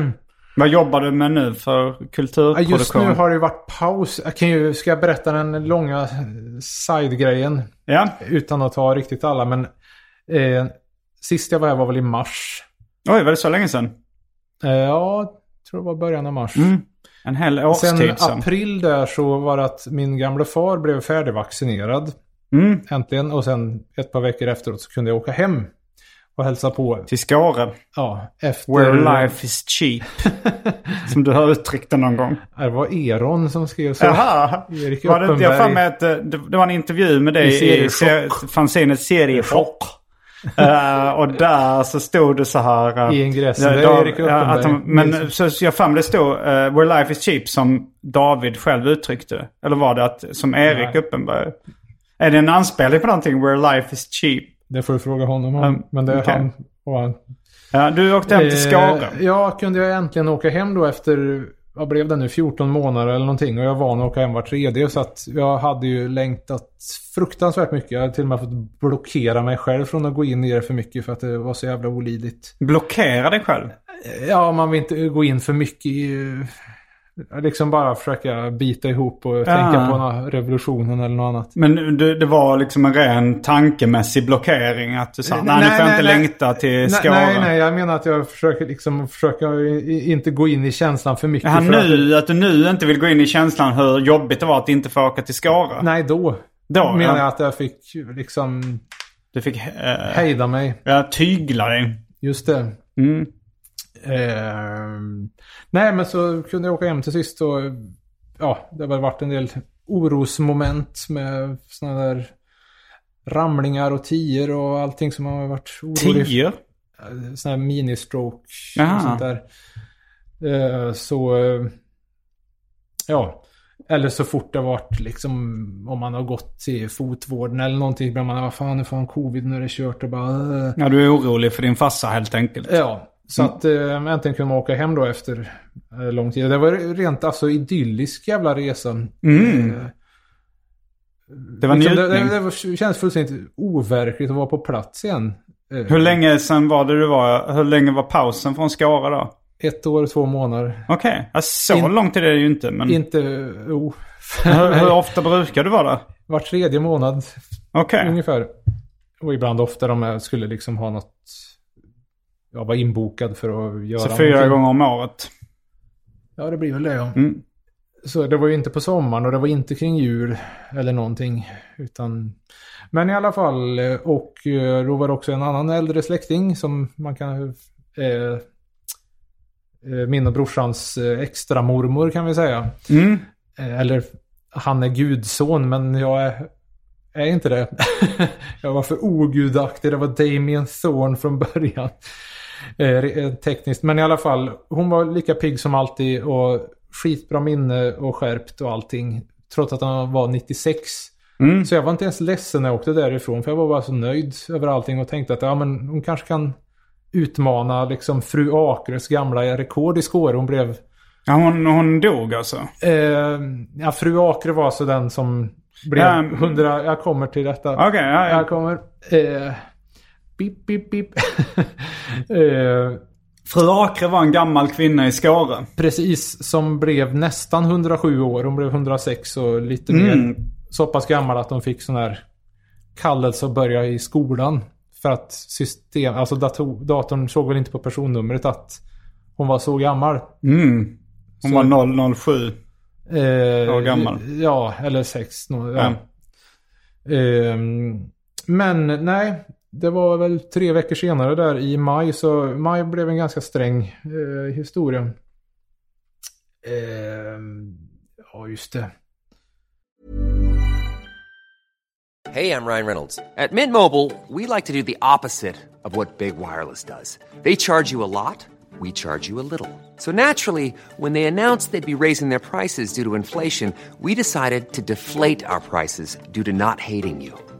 Vad jobbar du med nu för kulturproduktion? just nu har det varit paus. Jag kan ju, ska jag berätta den långa side-grejen? Ja. Utan att ta riktigt alla, men... Eh, sist jag var här var väl i mars. Oj, var det så länge sedan? Eh, ja, jag tror det var början av mars. Mm. En hel årstid Sen april där så var det att min gamla far blev färdigvaccinerad. Mm. Äntligen. Och sen ett par veckor efteråt så kunde jag åka hem och hälsa på. Till Skåre. Ja, efter... Where life is cheap. Som du har uttryckt det någon gång. Det var Eron som skrev så. Jaha. Erik Var det jag för att eh, det, det var en intervju med dig I i, fanzinet Seriechock. Eh, och där så stod det så här... eh, I ingressen, är Dav- Erik ja, att de. Men så, så jag för mig det stod eh, Where life is cheap som David själv uttryckte. Eller var det att, som Erik Nej. Uppenberg? Är det en anspelning på någonting? Where life is cheap? Det får du fråga honom om. Mm, men det är okej. han och han. Ja, du åkte hem till. Eh, ja, kunde jag äntligen åka hem då efter, vad blev det nu, 14 månader eller någonting. Och jag var van att åka hem var tredje. Så att jag hade ju längtat fruktansvärt mycket. Jag hade till och med fått blockera mig själv från att gå in i det för mycket. För att det var så jävla olidligt. Blockera dig själv. Ja, man vill inte gå in för mycket i... Liksom bara försöka bita ihop och tänka på någon revolutionen eller något annat. Men det, det var liksom en ren tankemässig blockering. Att du sa, nej, nu får jag inte längta till nej, Skåre. nej, nej, jag menar att jag försöker liksom försöka inte gå in i känslan för mycket. Jaha, för att- nu, att du nu inte vill gå in i känslan hur jobbigt det var att inte få åka till Skåre. Nej, då. Då, menar ja. jag att jag fick liksom Du fick eh, hejda mig. ja, tygla dig. Just det. Mm. Ehm, nej, men så kunde jag åka hem till sist och ja, det har varit en del orosmoment med sådana där ramlingar och tior och allting som har varit orolig Tio? Sån här mini-stroke och sånt där. Eh, så, eh, ja. Eller så fort det varit liksom, om man har gått till fotvården eller någonting, blir man, vad fan, nu får han covid, nu är det kört och bara... eh. Ja, du är orolig för din farsa helt enkelt. Ja, så att eh, äntligen kunde man åka hem då efter eh, lång tid. Det var rent alltså idyllisk jävla resa. Mm. Eh, Det var liksom, det, det, det känns fullständigt overkligt att vara på plats igen. Eh, Hur länge sen var det du var? Hur länge var pausen från Skåre då? Ett år och två månader. Okej, ja, så In- långt är det ju inte. Men Inte... Oh. hur, hur ofta brukar du vara där? Var tredje månad Okej. ungefär. Och ibland ofta om jag skulle liksom ha något... Jag var inbokad för att göra Så fyra någonting. gånger om året. Ja, det blir väl det ja. Mm. Så det var ju inte på sommaren och det var inte kring jul eller någonting. Utan... Men i alla fall, eh, och eh, då var det också en annan äldre släkting som man kan... Eh, eh, min och brorsans extra mormor kan vi säga. Mm. Eller han är gudson men jag är, är inte det. jag var för ogudaktig. Det var Damien Thorne från början. Eh, eh, tekniskt. Men i alla fall, hon var lika pigg som alltid och skitbra minne och skärpt och allting. Trots att han var 96. Mm. Så jag var inte ens ledsen när jag åkte därifrån. För jag var bara så nöjd över allting och tänkte att ja, men hon kanske kan utmana liksom fru Akres gamla rekord i skåre. Hon blev Ja, hon, hon dog alltså? Eh, ja, fru Akre var så den som blev Ja, 100... Jag kommer till detta. Okej, ja, Jag ja. kommer. Eh, bip, bip, bip. eh, Fru Akre var en gammal kvinna i Skåre. precis, som blev nästan 107 år. Hon blev 106 och lite Mm. mer. Så pass gammal att hon fick sån här kallelse att börja i skolan. För att system, alltså dator, datorn såg väl inte på personnumret att hon var så gammal. Mm. Hon Så- var 007. Eh, År gammal. Ja, eller sex. nå- Ja. Ehm, men nej, det var väl tre veckor senare där i maj. Så maj blev en ganska sträng eh, historia. Ehm, ja, just det. Hey, I'm Ryan Reynolds. At Mint Mobile, we like to do the opposite of what Big Wireless does. They charge you a lot, we charge you a little. So naturally, when they announced they'd be raising their prices due to inflation, we decided to deflate our prices due to not hating you.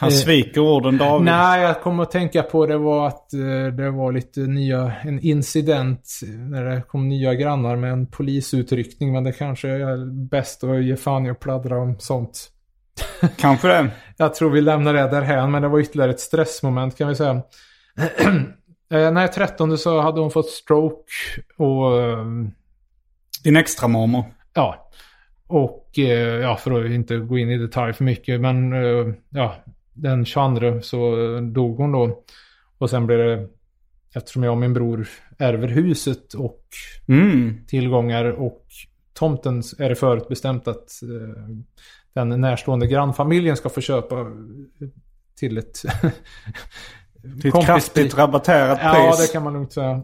Han Eh, sviker orden David. Nej, jag kom att tänka på det var att eh, det var lite nya, en incident när det kom nya grannar med en polisutryckning. Men det kanske är bäst att ge fan i att pladdra om sånt. Kanske det. Jag tror vi lämnar det därhän, men det var ytterligare ett stressmoment kan vi säga. eh, nej, 13 så hade hon fått stroke och Din extra mormor. ja. Och ja, för att inte gå in i detalj för mycket, men ja, den 22 så dog hon då. Och sen blev det, eftersom jag och min bror ärver huset och Mm. tillgångar och tomten är det förutbestämt att eh, den närstående grannfamiljen ska få köpa eh, till ett Till ett kraftigt rabatterat Ja, pris. det kan man lugnt säga.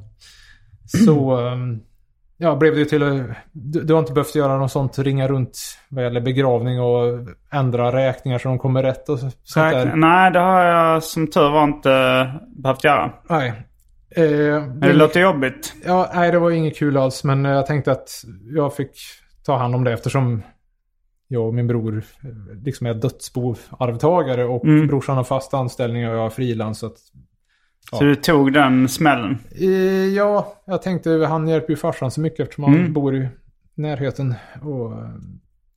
Så um, ja, blev det till du, du har inte behövt göra något sånt, ringa runt vad gäller begravning och ändra räkningar så de kommer rätt och så- sånt där. Nej, det har jag som tur var inte behövt göra. Nej. Eh, Men det låter jobbigt. Ja, nej, det var inget kul alls, men jag tänkte att jag fick ta hand om det eftersom jag och min bror eh, liksom är dödsboarvtagare och Mm. brorsan har fast anställning och jag har frilans. Så att, Så du tog den smällen. Eh, ja, jag tänkte han hjälper ju farsan så mycket eftersom han Mm. bor i närheten. Och,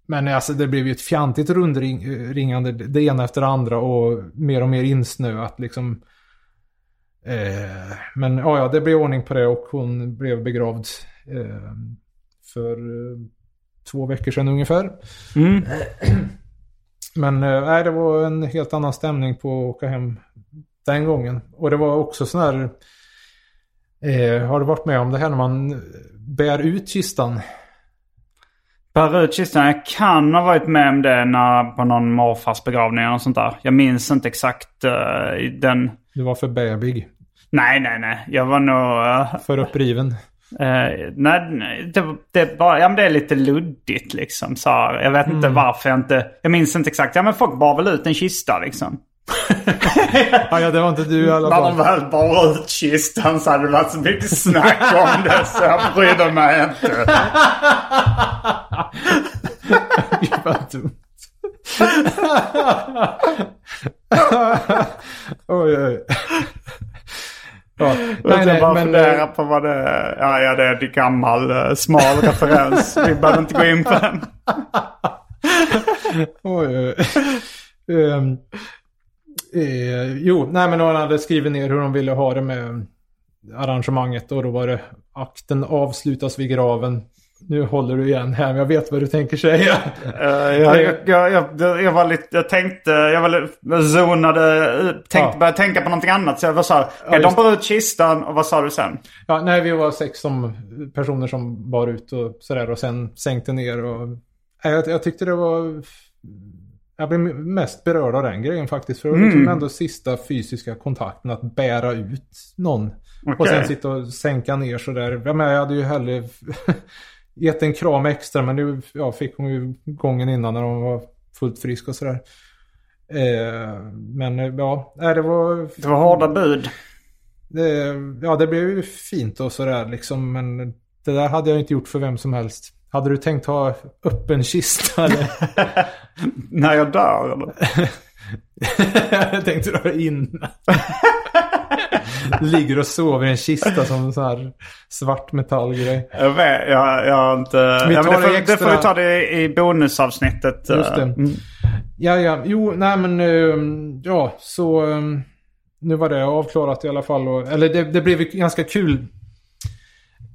men alltså det blev ju ett fjantigt rundringande det ena efter det andra och mer och mer insnöat liksom. Eh, men ja, ja, det blev ordning på det och hon blev begravd eh, för eh, två veckor sedan ungefär. Mm. Men eh, nej, det var en helt annan stämning på att åka hem den gången. Och det var också sån här... Eh, har du varit med om det här när man bär ut kistan? Bära ut kistan. Jag kan ha varit med om det när, på någon morfars begravning och sånt där. Jag minns inte exakt uh, den... Du var för bebig. Nej, nej, nej. Jag var nog... Uh, För uppriven. Eh, nej, nej, det, det, bara, ja, men det är lite luddigt liksom. Så här, jag vet inte Mm. varför jag inte... Jag minns inte exakt. Ja men folk bar väl ut en kista liksom. Ah, ja, det var inte du i alla När de fall. väl bar ut kistan så hade det varit så mycket snack om det så jag brydde mig inte. Gud vad dumt. oj, oj. Ja, Nej, jag bara men, funderar eh, på vad det är. Ja, ja, det är en gammal eh, smal referens. Vi behöver inte gå in på den. Oj, oj, oj. Eh, jo, nej men hon hade skrivit ner hur de ville ha det med arrangemanget och då var det akten avslutas vid graven. Nu håller du igen här, men jag vet vad du tänker säga. Eh, jag, jag, jag, jag, var lite, jag tänkte, jag var lite, zonade, tänkte, Ja. började tänka på någonting annat. Så jag var så här, ja, de bar ut kistan och vad sa du sen? Ja, nej, vi var sex som, personer som bar ut och sådär och sen sänkte ner. Och, jag, jag tyckte det var... Jag blev mest berörd av den grejen faktiskt. För det var liksom ändå sista fysiska kontakten att bära ut någon. Och Okej. sen sitta och sänka ner sådär. Jag, menar, jag hade ju hellre gett en kram extra men nu ja, fick hon ju gången innan när hon var fullt frisk och sådär. Eh, men eh, ja, det var... Det var hårda bud. Det, ja, det blev ju fint och sådär liksom. Men det där hade jag inte gjort för vem som helst. Hade du tänkt ha öppen kista eller? När jag dör eller? jag tänkte dra in. Ligger och sover i en kista som en sån här svart metallgrej. Jag vet, jag, jag har inte... Ja, det, får, det det får vi extra- ta det i bonusavsnittet. Just det. eh, mm. Ja, ja, jo, nej men ehm, ja, så ehm, nu var det avklarat i alla fall. Eller det, det blev ganska kul.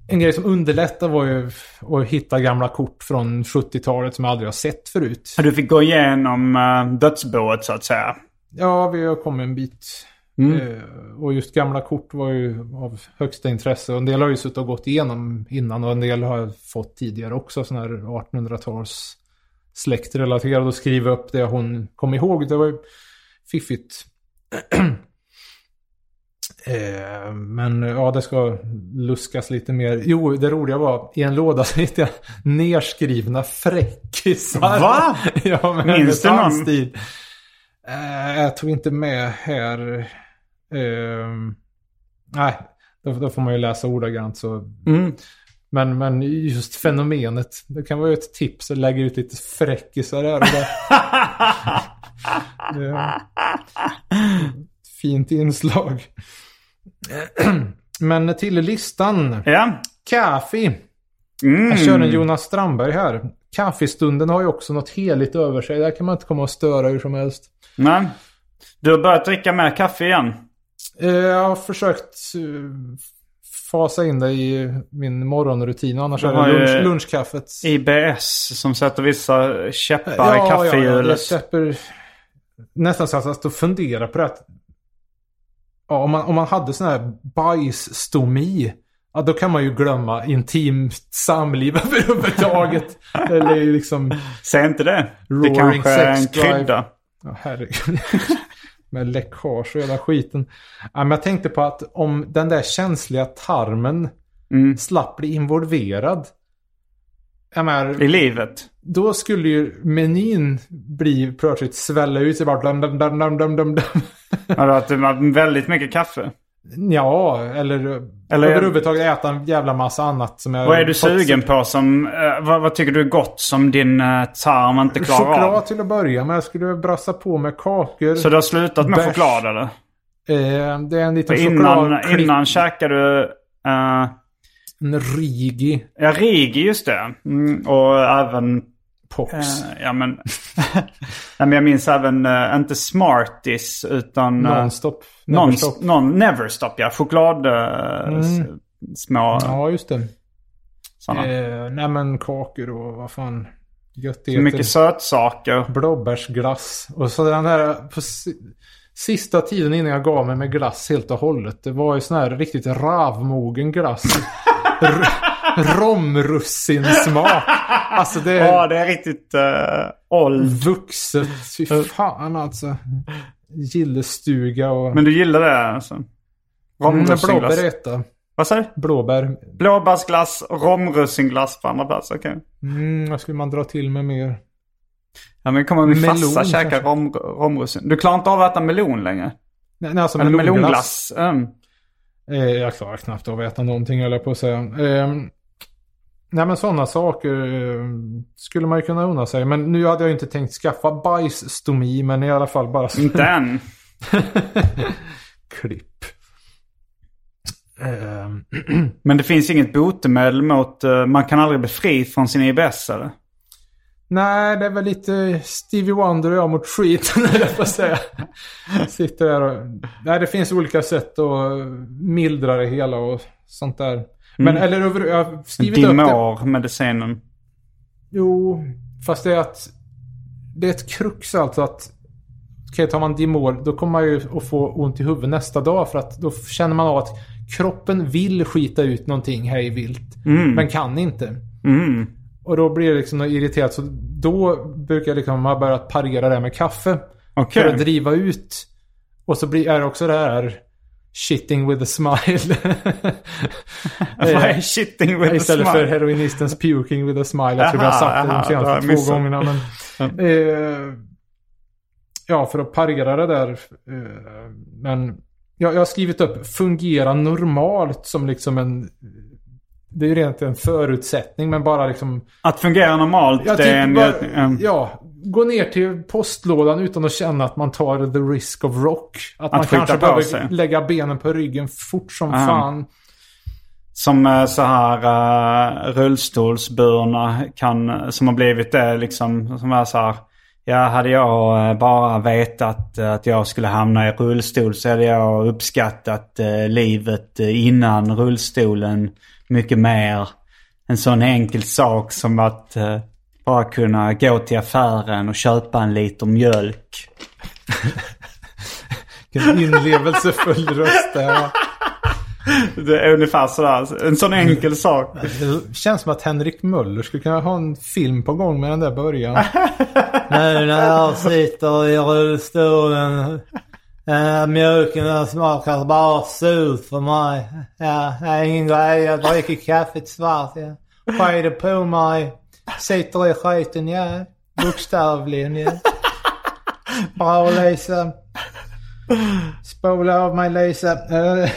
En grej som underlättade var ju att hitta gamla kort från 70-talet som jag aldrig har sett förut. Du fick gå igenom uh, dödsboet så att säga. Ja, vi har kommit en bit. Mm. Eh, och just gamla kort var ju av högsta intresse. Och en del har ju suttit och gått igenom innan och en del har jag fått tidigare också. Sådana här 1800-tals släktrelaterade och skriva upp det hon kom ihåg. Det var ju fiffigt. Eh, Men ja, det ska luskas lite mer. Jo, det roliga var i en låda så hittade jag nerskrivna fräckisar. Va? ja, men Minns du någon? handstil. Eh, jag tog inte med här. Ehm, nej, då, då får man ju läsa ordagrant så. Mm. Men, men just fenomenet. Det kan vara ett tips att lägga ut lite fräckisar här och där. Det- Fint inslag. Men till listan. Ja. Kaffe. Mm. Jag kör en Jonas Strandberg här. Kaffestunden har ju också något heligt över sig. Där kan man inte komma och störa hur som helst. Nej. Du har börjat dricka mer kaffe igen. Eh, Jag har försökt eh, fasa in det i min morgonrutin. Annars Du är det lunch, lunchkaffet. IBS som sätter vissa käppar i Ja, ja, ja, kaffehjulet. det släpper nästan så att jag står och funderar på det. Ja, om, man, om man hade sån här bajsstomi. Ja, då kan man ju glömma intimt samliv överhuvudtaget. Eller liksom... Säg inte det. Det kanske är en krydda. Ja, herregud. Med läckage och hela skiten. Ja, men jag tänkte på att om den där känsliga tarmen Mm. slapp bli involverad. Menar, I livet. då skulle ju menyn bli plötsligt svälla ut sig bara dum, dum, dum, dum, dum, dum, dum. Har du haft väldigt mycket kaffe? Ja, eller, Eller- överhuvudtaget äta en jävla massa annat som jag... Vad är du sugen på som... eh, vad, vad tycker du är gott som din uh, tarm inte klarar Choklad av? till att börja med. Jag skulle brassa på med kakor. Så du har slutat med Bärs. choklad eller? Eh, det är en liten innan, chokladklick. innan käkade du... En Rigi ja, Rigi just det. Mm, och även... Pox. eh, ja men... Nej, men jag minns även, eh, inte Smarties utan... eh, Nonstop. Non, Neverstop. non, Neverstop ja. Choklad... eh, s- Små... Ja, just det. Såna. Eh, nej men kakor och vad fan. Så Göttigheter. mycket sötsaker. Blåbärsglass. Och så den här på si- sista tiden innan jag gav mig med glass helt och hållet. Det var ju sån här riktigt ravmogen glass. Romrussinsmak. Alltså det är Ja, det är riktigt uh, old. vuxet. Fy fan alltså. Gillestuga och... Men du gillar det alltså? Mm, Romrussinglass. blåbär är etta. Vad sa du? Blåbär. Blåbärsglass, romrussinglass på andra plats. Okej. Mm, vad skulle man dra till med mer? Ja, men kommer min Melon, farsa käka rom, romrussin. Du klarar inte av att äta melon längre? Nej, nej alltså Eller melonglass. melonglass? Mm. Eh, jag klarar knappt av att äta någonting jag på att säga. Eh, nej men sådana saker eh, skulle man ju kunna unna sig. Men nu hade jag ju inte tänkt skaffa bajsstomi. Men i alla fall bara... Inte än. Klipp. Eh, Men det finns inget botemedel mot... eh, man kan aldrig bli fri från sin IBS eller? Nej, det är väl lite Stevie Wonder och jag mot skiten, jag att säga. Sitter där och... Nej, det finns olika sätt att mildra det hela och sånt där. Men eller över... Jag har skrivit upp det. Dimor-medicinen. Jo, fast det är att... Det är ett krux alltså att... Okej, tar man Dimol, då kommer man ju att få ont i huvudet nästa dag. För att då känner man av att kroppen vill skita ut någonting hej vilt. Men kan inte. Mm. Och då blir det liksom något irriterat. Så då brukar jag liksom ha börjat parera det med kaffe. Okej. För att driva ut. Och så blir är det också det här shitting with a smile. Vad är shitting with a Istället smile? för heroinistens puking with a smile. Jag tror vi har Aha, sagt det aha, de det jag senaste två missat. gångerna. Men, eh, ja, för att parera det där. Eh, men jag, jag har skrivit upp fungera normalt som liksom en... Det är ju rent en förutsättning men bara liksom... Att fungera normalt, Ja, är en... bara, en ja, gå ner till postlådan utan att känna att man tar the risk of rock. Att, man skita kanske behöver sig. lägga benen på ryggen fort som Aha. fan. Som eh, så här uh, rullstolsburna kan, som har blivit det liksom, som är så här. Ja, hade jag eh, bara vetat att jag skulle hamna i rullstol så hade jag uppskattat livet innan rullstolen mycket mer. En sån enkel sak som att eh, bara kunna gå till affären och köpa en liter mjölk. Vilken inlevelsefull röst det här var. Det är ungefär sådär. En sån enkel sak. Det känns som att Henrik Möller skulle kunna ha en film på gång med den där början. nu när jag sitter i rullstolen. Äh, mjölken smakar bara surt för mig. Ja, det är ingen grej. Jag dricker kaffet svart. Ja. Skiter på mig. Sitter i skiten, ja. Bokstavligen, ja. Bra Lisa. Spola av mig Lisa. Eh,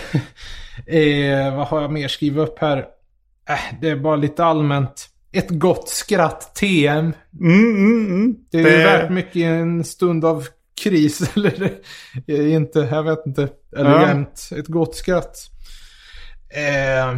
eh, vad har jag mer skrivit upp här? Äh, det är bara lite allmänt. Ett gott skratt TM. Mm, mm, mm. Det är ju värt mycket en stund av kris. Eller inte, jag vet inte. Elegant. Ett gott skratt. Eh,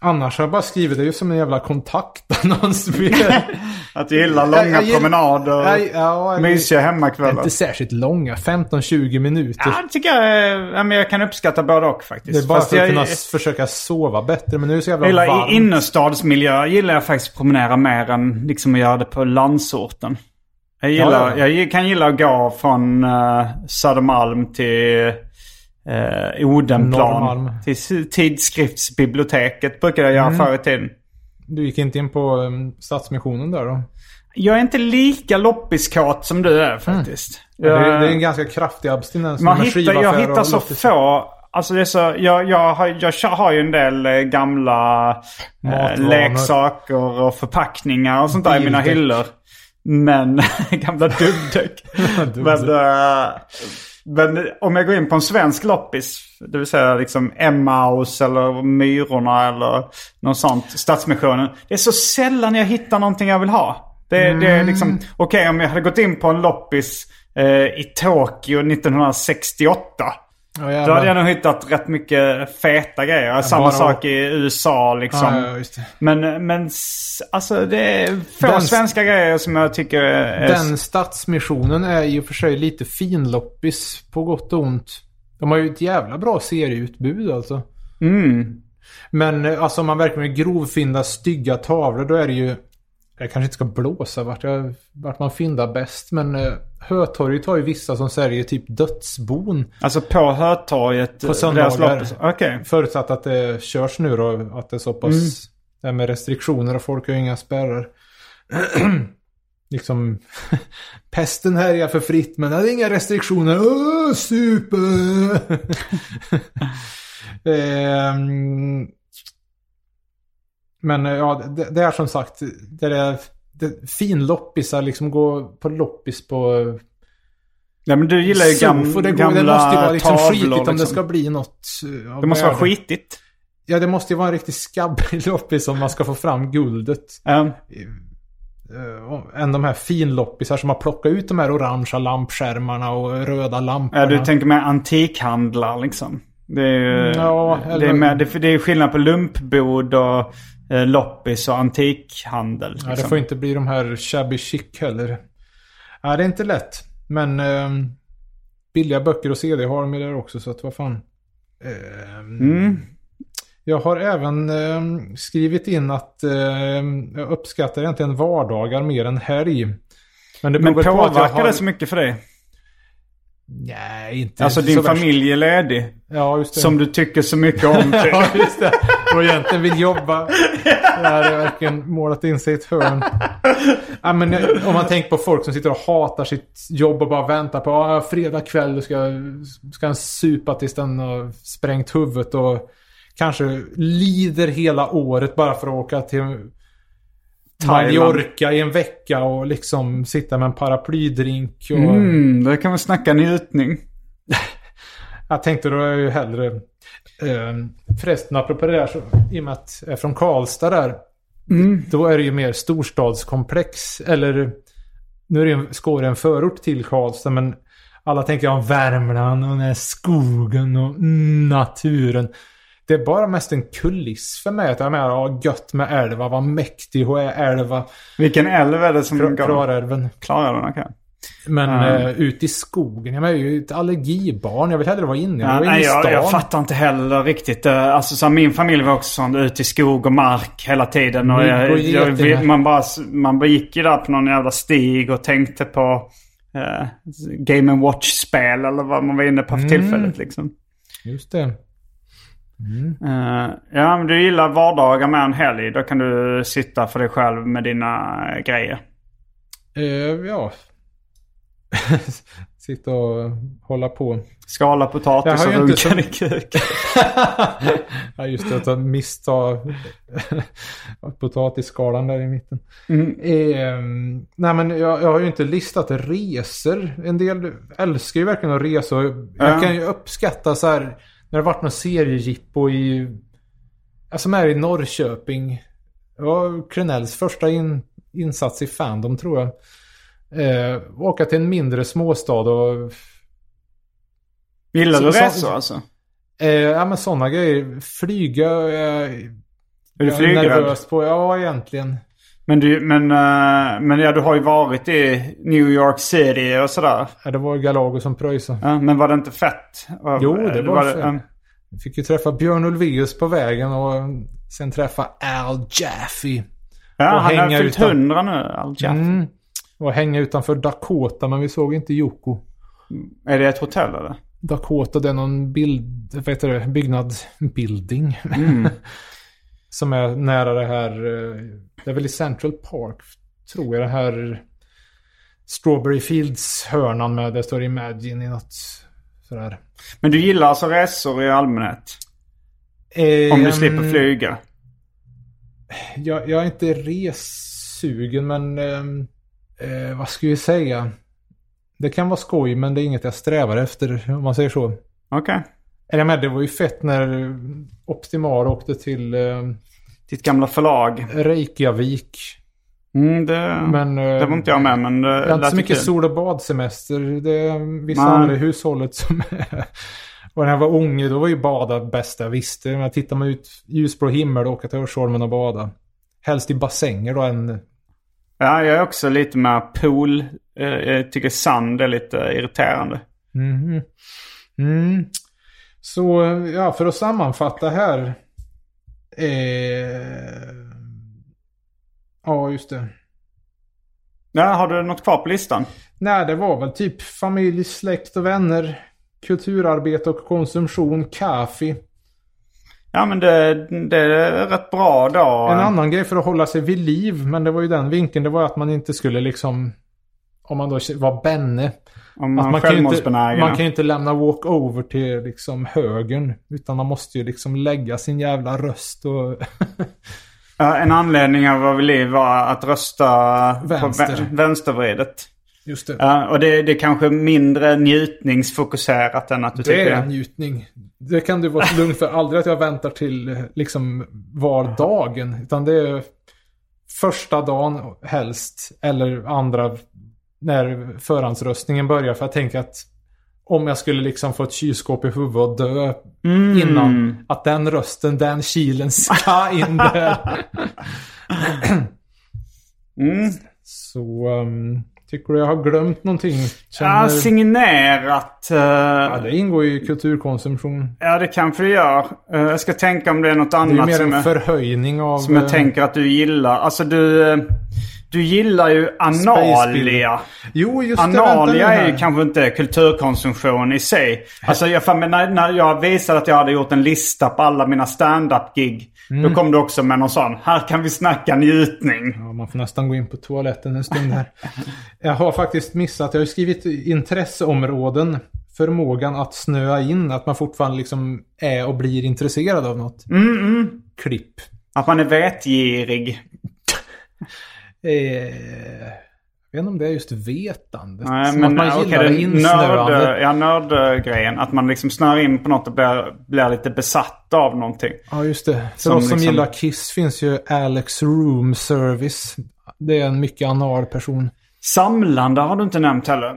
annars har jag bara skrivit det ju som en jävla kontaktannons. Att du gillar långa Jag- jag promenader. Nej, ja, det- Mysiga hemmakvällar. Inte särskilt långa. 15-20 minuter. Ja, det tycker jag, ja, men jag kan uppskatta både och faktiskt. Det är bara Fast för att jag, kunna jag försöka sova bättre. Men nu är det så jävla gillar varmt. i innerstadsmiljö gillar jag faktiskt att promenera mer än liksom att göra det på landsorten. Jag, gillar, Ja, jag kan gilla att gå från uh, Södermalm till uh, Odenplan. Norrmalm. Till tidskriftsbiblioteket brukade jag göra Mm. förr i tiden. Du gick inte in på um, Stadsmissionen där då? Jag är inte lika loppiskåt som du är faktiskt. Det, är, Jag- det är en ganska kraftig abstinens. Man hittar, jag hittar så loppis. få. Alltså det är så, jag, jag, har, jag har ju en del gamla eh, leksaker och förpackningar och sånt där i mina hyllor. Men, gamla dubbdäck. men, eh, men om jag går in på en svensk loppis, det vill säga liksom Emmaus eller Myrorna eller något sånt, Stadsmissionen. Det är så sällan jag hittar någonting jag vill ha. Det, det Mm. är liksom, okej om jag hade gått in på en loppis eh, i Tokyo 1968. Ja, Då hade jag nog hittat rätt mycket feta grejer. Samma bara- sak i USA liksom. Ja, ja. Men, men alltså det är få Den- svenska grejer som jag tycker är... Den Stadsmissionen är och för sig lite finloppis på gott och ont. De har ju ett jävla bra serieutbud alltså. Mm. Men eh, alltså om man verkligen vill grovfynda stygga tavlor då är det ju... Jag kanske inte ska blåsa vart, jag, vart man fyndar bäst. Men eh, Hötorget har ju vissa som säljer typ dödsbon. Alltså på Hötorget? På söndagar. Okej. Förutsatt att det körs nu då. Att det är så pass... Mm. Det här med restriktioner och folk har ju inga spärrar. liksom... pesten härjar för fritt men det är inga restriktioner. Åh, super! Ehm, men ja, det, det är som sagt, det är det, finloppisar liksom gå på loppis på Ja men du gillar ju gam, det, gamla det måste ju vara liksom tavlor. skitigt om det liksom. ska bli något. eh, Det måste vara skitigt. Ja, det måste ju vara en riktigt skabbig loppis om man ska få fram guldet. Ja. Uh, än de här finloppisar som har plockat ut de här orangea lampskärmarna och röda lamporna. Ja, du tänker med antikhandlar liksom. Det är ju Ja, det eller- är, med, det, det är skillnad på lumpbod och loppis och antikhandel. Ja, det liksom. får inte bli de här shabby chic heller. Ja, det är inte lätt. Men ehm, billiga böcker och CD har de ju där också, så att vad fan. Ehm, Mm. Jag har även ehm, skrivit in att ehm, jag uppskattar egentligen vardagar mer än helg. Men det Men väl på påverkar har... det så mycket för dig? Nej, inte Alltså så din värst. familj är ledig. Ja, just det. Som du tycker så mycket om. typ. ja, just det. Och egentligen vill jobba. Det är verkligen målat in sig i ett hörn. Ja, men om man tänker på folk som sitter och hatar sitt jobb och bara väntar på ah, fredag kväll ska, ska han supa tills den har sprängt huvudet och kanske lider hela året bara för att åka till Thailand. Mallorca i en vecka och liksom sitta med en paraplydrink. Och, Mm, det kan man snacka njutning. Jag tänkte då är jag ju hellre... Eh, förresten, apropå det där, så, i och med att jag är från Karlstad där. Då är det ju mer storstadskomplex. Eller, nu är det en, Skåre en förort till Karlstad, men alla tänker om Värmland och den här skogen och mm, naturen. Det är bara mest en kuliss för mig. Att jag menar, ja, gött med älva, vad mäktig hon är älva. Vilken älv är det som? Klarälven. Klarälven, okej. Men Ja. eh, ut i skogen. Jag, är ju ett allergibarn. Jag vill hellre vara inne. Jag nej, i jag, jag fattar inte heller riktigt. eh, Alltså, så här, min familj var också sån ut i skog och mark hela tiden. Och jag, jag, man, bara, man bara gick ju där på någon jävla stig och tänkte på eh, Game Watch-spel eller vad man var inne på för Mm. tillfället. Liksom. Just det. Eh, ja, men du gillar vardagar med en helg. Då kan du sitta för dig själv med dina grejer. Eh, ja. Sitta och hålla på. Skala potatis och runka i kuken. ja, just det. Att missta potatisskalan där i mitten. Mm. Eh, nej, men jag, jag har ju inte listat resor. En del älskar ju verkligen att resa. Jag Ja. kan ju uppskatta så här. När det varit någon seriejippo i... Alltså med i Norrköping. Det var Krenells första in, insats i Fandom tror jag. Eh, åka till en mindre småstad och... Gillar du Så- så- resor alltså? Eh, ja men sådana grejer. Flyga. Eh, Är du flygrädd? nervös på. Ja, egentligen. Men, du, men, eh, men ja, du har ju varit i New York City och sådär. Ja, det var ju Galago som pröjsade. Ja, men var det inte fett? Jo, det eller var fett. ja. Vi fick ju träffa Björn Ulvaeus på vägen och sen träffa Al Jaffe. Ja, Och han har fyllt utan- hundra nu, Al Jaffe. Mm. Och hänga utanför Dakota, men vi såg inte Yoko. Är det ett hotell eller? Dakota, det är någon bild, vad heter det, byggnad, building. Mm. som är nära det här, eh, det är väl i Central Park, tror jag, det här Strawberry Fields-hörnan med, det står Imagine i något sådär. Men du gillar alltså resor i allmänhet? Eh, Om du slipper flyga? Jag, jag är inte ressugen, men ehm, eh, vad ska vi säga? Det kan vara skoj, men det är inget jag strävar efter, om man säger så. Okej. Eller men det var ju fett när Optimar åkte till eh, Ditt gamla förlag. Reykjavik. Mm, det, Men, eh, det var inte jag med, men det Jag har inte så mycket kul. sol och badsemester. Det är vissa Nej. andra i hushållet som är... Och när jag var unge då var ju bada bästa jag visste. Men tittar man ut ljusblå himmel och åka till Örsholmen och bada. Helst i bassänger då än... Ja, jag är också lite med pool. Eh, Jag tycker sand är lite irriterande. Mhm. Mm. Så ja, för att sammanfatta här. Eh... Ja, just det. Ja, har du något kvar på listan? Nej, det var väl typ familj, släkt och vänner. Kulturarbete och konsumtion, kaffe. Ja men det, det är rätt bra då. En annan grej för att hålla sig vid liv, men det var ju den vinkeln, det var att man inte skulle liksom... Om man då var benne. Om man, att man, kan ju inte, man kan ju inte lämna walk-over till liksom högern. Utan man måste ju liksom lägga sin jävla röst och... En anledning av vid liv var att rösta Vänster. på vä- vänstervridet. Just det. Ja, och det, det är kanske mindre njutningsfokuserat än att du Det tycker är en njutning. Det kan du vara lugn för. Aldrig att jag väntar till liksom var dagen. Utan det är första dagen helst. Eller andra när förhandsröstningen börjar. För jag tänker att om jag skulle liksom få ett kylskåp i huvudet och dö innan. Att den rösten, den kilen ska in där. Mm. Så um, tycker du jag har glömt någonting? Ja, signerat. eh, ja, det ingår ju i kulturkonsumtion. Ja, det kanske det gör. Eh, jag ska tänka om det är något Det är annat mer en förhöjning av... som jag eh, tänker att du gillar. Alltså du, du gillar ju analia. Jo, just det. Analia är ju kanske inte kulturkonsumtion i sig. Alltså jag, när, när jag visade att jag hade gjort en lista på alla mina stand-up-gig. Mm. Då kom du också med någon sån. Här kan vi snacka njutning. Ja, man får nästan gå in på toaletten en stund här. jag har faktiskt missat, jag har skrivit intresseområden. Förmågan att snöa in, att man fortfarande liksom är och blir intresserad av något. Mm, Klipp. Att man är vetgirig. Eh, jag vet inte om det är just vetandet. Nej, Som men att man gillar det det är insnöande. nörd, ja, nördgrejen. Att man liksom snör in på något och blir, blir lite besatt av någonting. Ja, just det. För Som oss som liksom- gillar Kiss finns ju Alex Room Service. Det är en mycket anal person. Samlande har du inte nämnt heller.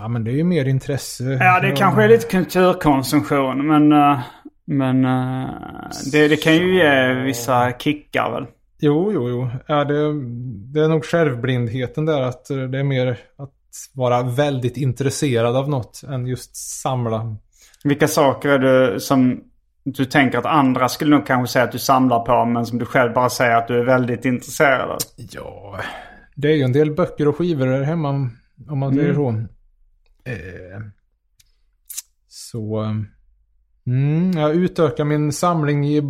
Ja, men det är ju mer intresse. Ja, det kanske är lite kulturkonsumtion. Men, eh, men eh, det, det kan ju ge vissa kickar väl. Jo, jo, jo. Ja, det, det är nog självblindheten där. Att det är mer att vara väldigt intresserad av något än just samla. Vilka saker är det som du tänker att andra skulle nog kanske säga att du samlar på men som du själv bara säger att du är väldigt intresserad av? Ja, det är ju en del böcker och skivor där hemma om man säger så. Eh, så... Mm, jag utökar min samling i,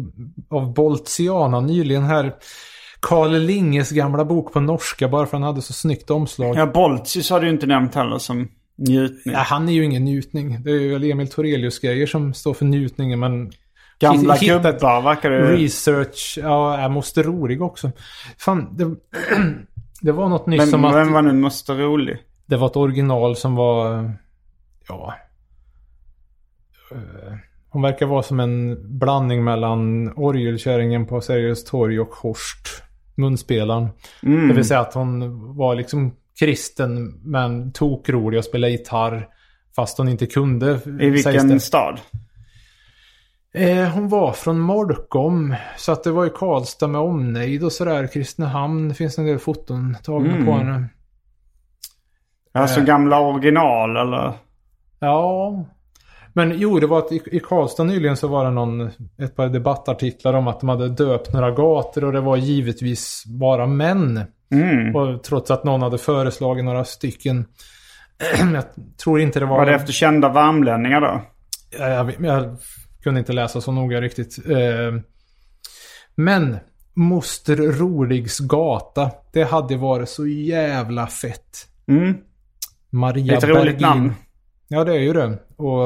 av Boltiana nyligen här. Karl Linges gamla bok på norska bara för han hade så snyggt omslag. Ja, Boltius har du inte nämnt heller som njutning. Ja, han är ju ingen njutning. Det är ju väl Emil Torelius grejer som står för njutningen men... Gamla gubbar verkar det Research, ja, jag måste rolig också. Fan, det, det var något nyss Vem, som att... vem var nu måste rolig? Det var ett original som var... Ja... eh, Hon verkar vara som en blandning mellan orgelkärringen på Sergels torg och Horst. Munspelaren. Mm. Det vill säga att hon var liksom kristen men tokrolig och spelade gitarr. Fast hon inte kunde. I vilken stad? Eh, hon var från Molkom. Så att det var ju Karlstad med omnejd och sådär. Kristinehamn. Det finns en del foton tagna Mm. på henne. Alltså Eh. gamla original eller? Ja. Men jo, det var att i, i Karlstad nyligen så var det någon, ett par debattartiklar om att de hade döpt några gator och det var givetvis bara män. Mm. Och trots att någon hade föreslagit några stycken. jag tror inte det var... Var det efter kända värmlänningar då? Ja, jag, vet- jag kunde inte läsa så noga riktigt. Eh, Men Moster Rorigs gata. Det hade varit så jävla fett. Mm. Maria Det är ett roligt Bergin. namn. Ja, det är ju det. Och...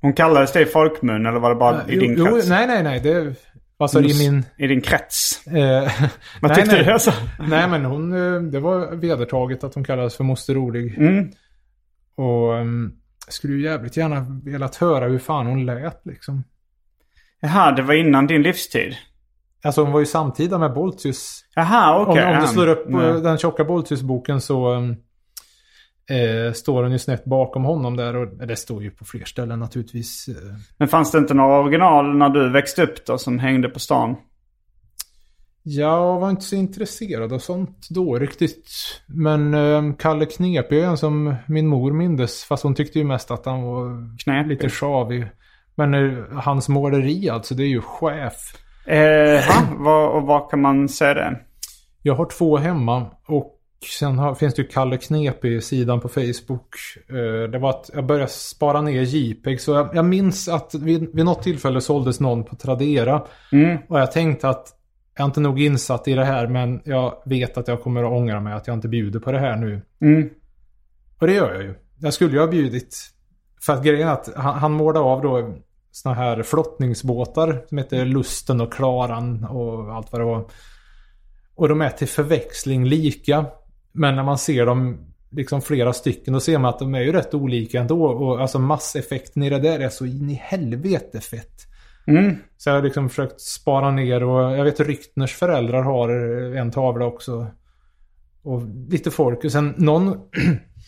Hon kallades det i folkmun eller var det bara i din jo, krets? nej, nej, nej. Det, alltså i min... I din krets? Eh, Vad nej, tyckte nej. du alltså? Nej, men hon... eh, Det var vedertaget att hon kallades för Moster Rolig. Mm. Och um, jag skulle ju jävligt gärna velat höra hur fan hon lät liksom. Jaha, det var innan din livstid? Alltså hon var ju samtida med Boltius. Jaha, okej. Om, om ja. du slår upp Nej. den tjocka Boltius-boken så um, eh, står hon ju snett bakom honom där. Och det står ju på fler ställen naturligtvis. eh. Men fanns det inte några original när du växte upp då som hängde på stan? Jag var inte så intresserad av sånt då riktigt. Men eh, Kalle en som min mor mindes. Fast hon tyckte ju mest att han var Knepig. lite sjavig. Men eh, hans måleri alltså, det är ju chef. Eh, var, och var kan man se det? Jag har två hemma och sen har, finns det ju Kalle Knep i sidan på Facebook. Eh, det var att jag började spara ner JPEG. Så jag, jag minns att vid, vid något tillfälle såldes någon på Tradera. Mm. Och jag tänkte att jag är inte nog insatt i det här men jag vet att jag kommer att ångra mig att jag inte bjuder på det här nu. Mm. Och det gör jag ju. Jag skulle ju ha bjudit. För att grejen är att han, han målade av då såna här flottningsbåtar som heter Lusten och Klaran och allt vad det var. Och de är till förväxling lika. Men när man ser dem liksom flera stycken då ser man att de är ju rätt olika ändå. Och alltså masseffekten i det där är så in i helvete fett. Mm. Så jag har liksom försökt spara ner och jag vet Ryktners föräldrar har en tavla också. Och lite folk. Och sen någon...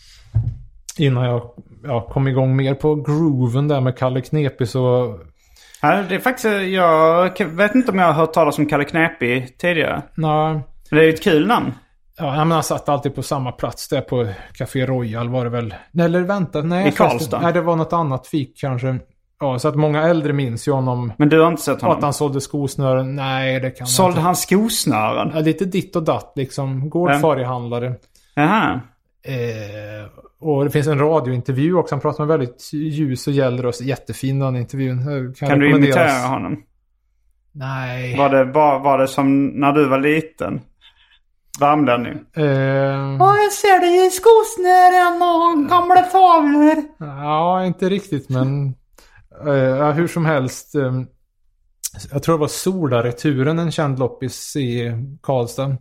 innan jag ja, kom igång mer på grooven där med Kalle Knepig så... Ja, det är faktiskt, jag vet inte om jag har hört talas om Kalle Knepig tidigare. Nej. Det är ju ett kul namn. Ja, men han satt alltid på samma plats där på Café Royal var det väl. Eller vänta, nej. I Karlstad? Nej, det var något annat fik kanske. Ja, så att många äldre minns ju honom. Men du har inte sett Och att honom? han sålde skosnören. Nej, det kan Sålde han skosnören? Ja, lite ditt och datt liksom. Gårdfarihandlare. Jaha. Eh, och det finns en radiointervju också. Han pratar med väldigt ljus och gäll röst. Jättefin den intervjun. Eh, Kan du rekommenderas. imitera honom? Nej. Var det, var, var det som när du var liten? Värmlänning? Eh, jag ser dig i skosnören och gamla tavlor. ja, inte riktigt men... Ja, hur som helst. Eh, jag tror det var Sola-returen, en känd loppis i Karlstad.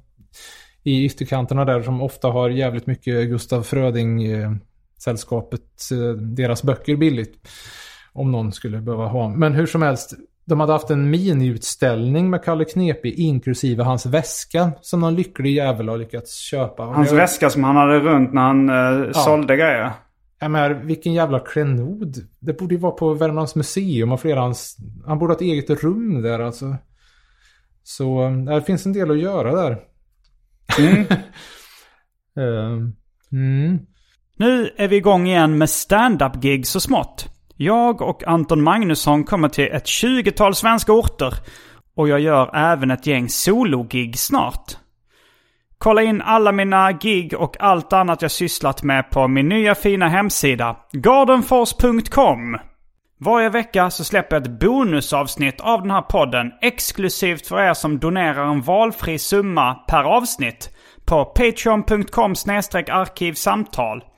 I ytterkanterna där som ofta har jävligt mycket Gustav Fröding-sällskapet, deras böcker billigt. Om någon skulle behöva ha. Men hur som helst, de hade haft en miniutställning med Kalle Knepig inklusive hans väska som någon lycklig jävel har lyckats köpa. Hans jag- väska som han hade runt när han eh, sålde grejer. Jag menar, vilken jävla klenod. Det borde ju vara på Värmlands museum och flera hans... Han borde ha ett eget rum där alltså. Så eh, det finns en del att göra där. Eh, mm. Nu är vi igång igen med stand-up-gig så smått. Jag och Anton Magnusson kommer till ett tjugotal svenska orter. Och jag gör även ett gäng solo-gig snart. Kolla in alla mina gig och allt annat jag sysslat med på min nya fina hemsida, gardenfors.com. Varje vecka så släpper jag ett bonusavsnitt av den här podden exklusivt för er som donerar en valfri summa per avsnitt på patreon.com arkivsamtal.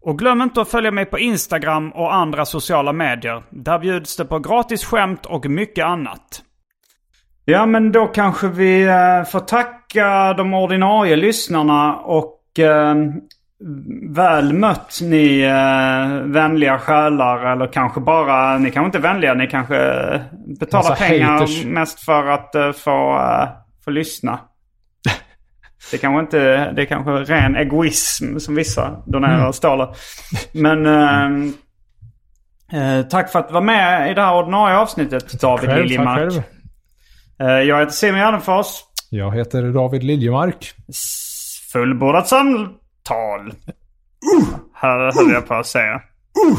Och glöm inte att följa mig på Instagram och andra sociala medier. Där bjuds det på gratis skämt och mycket annat. Ja, men då kanske vi eh, får tacka de ordinarie lyssnarna och eh, väl mött ni eh, vänliga själar. Eller kanske bara, ni kanske inte är vänliga, ni kanske eh, betalar pengar haters. mest för att eh, få, eh, få lyssna. Det kanske inte, det är kanske ren egoism som vissa donerar Mm. stålar. Men eh, eh, tack för att du var med i det här ordinarie avsnittet David Själv, tack Liljemark. själv. Eh, Jag heter Simon Gärdenfors. Jag heter David Liljemark. Fullbordat samtal. Här höll jag på att säga. Hold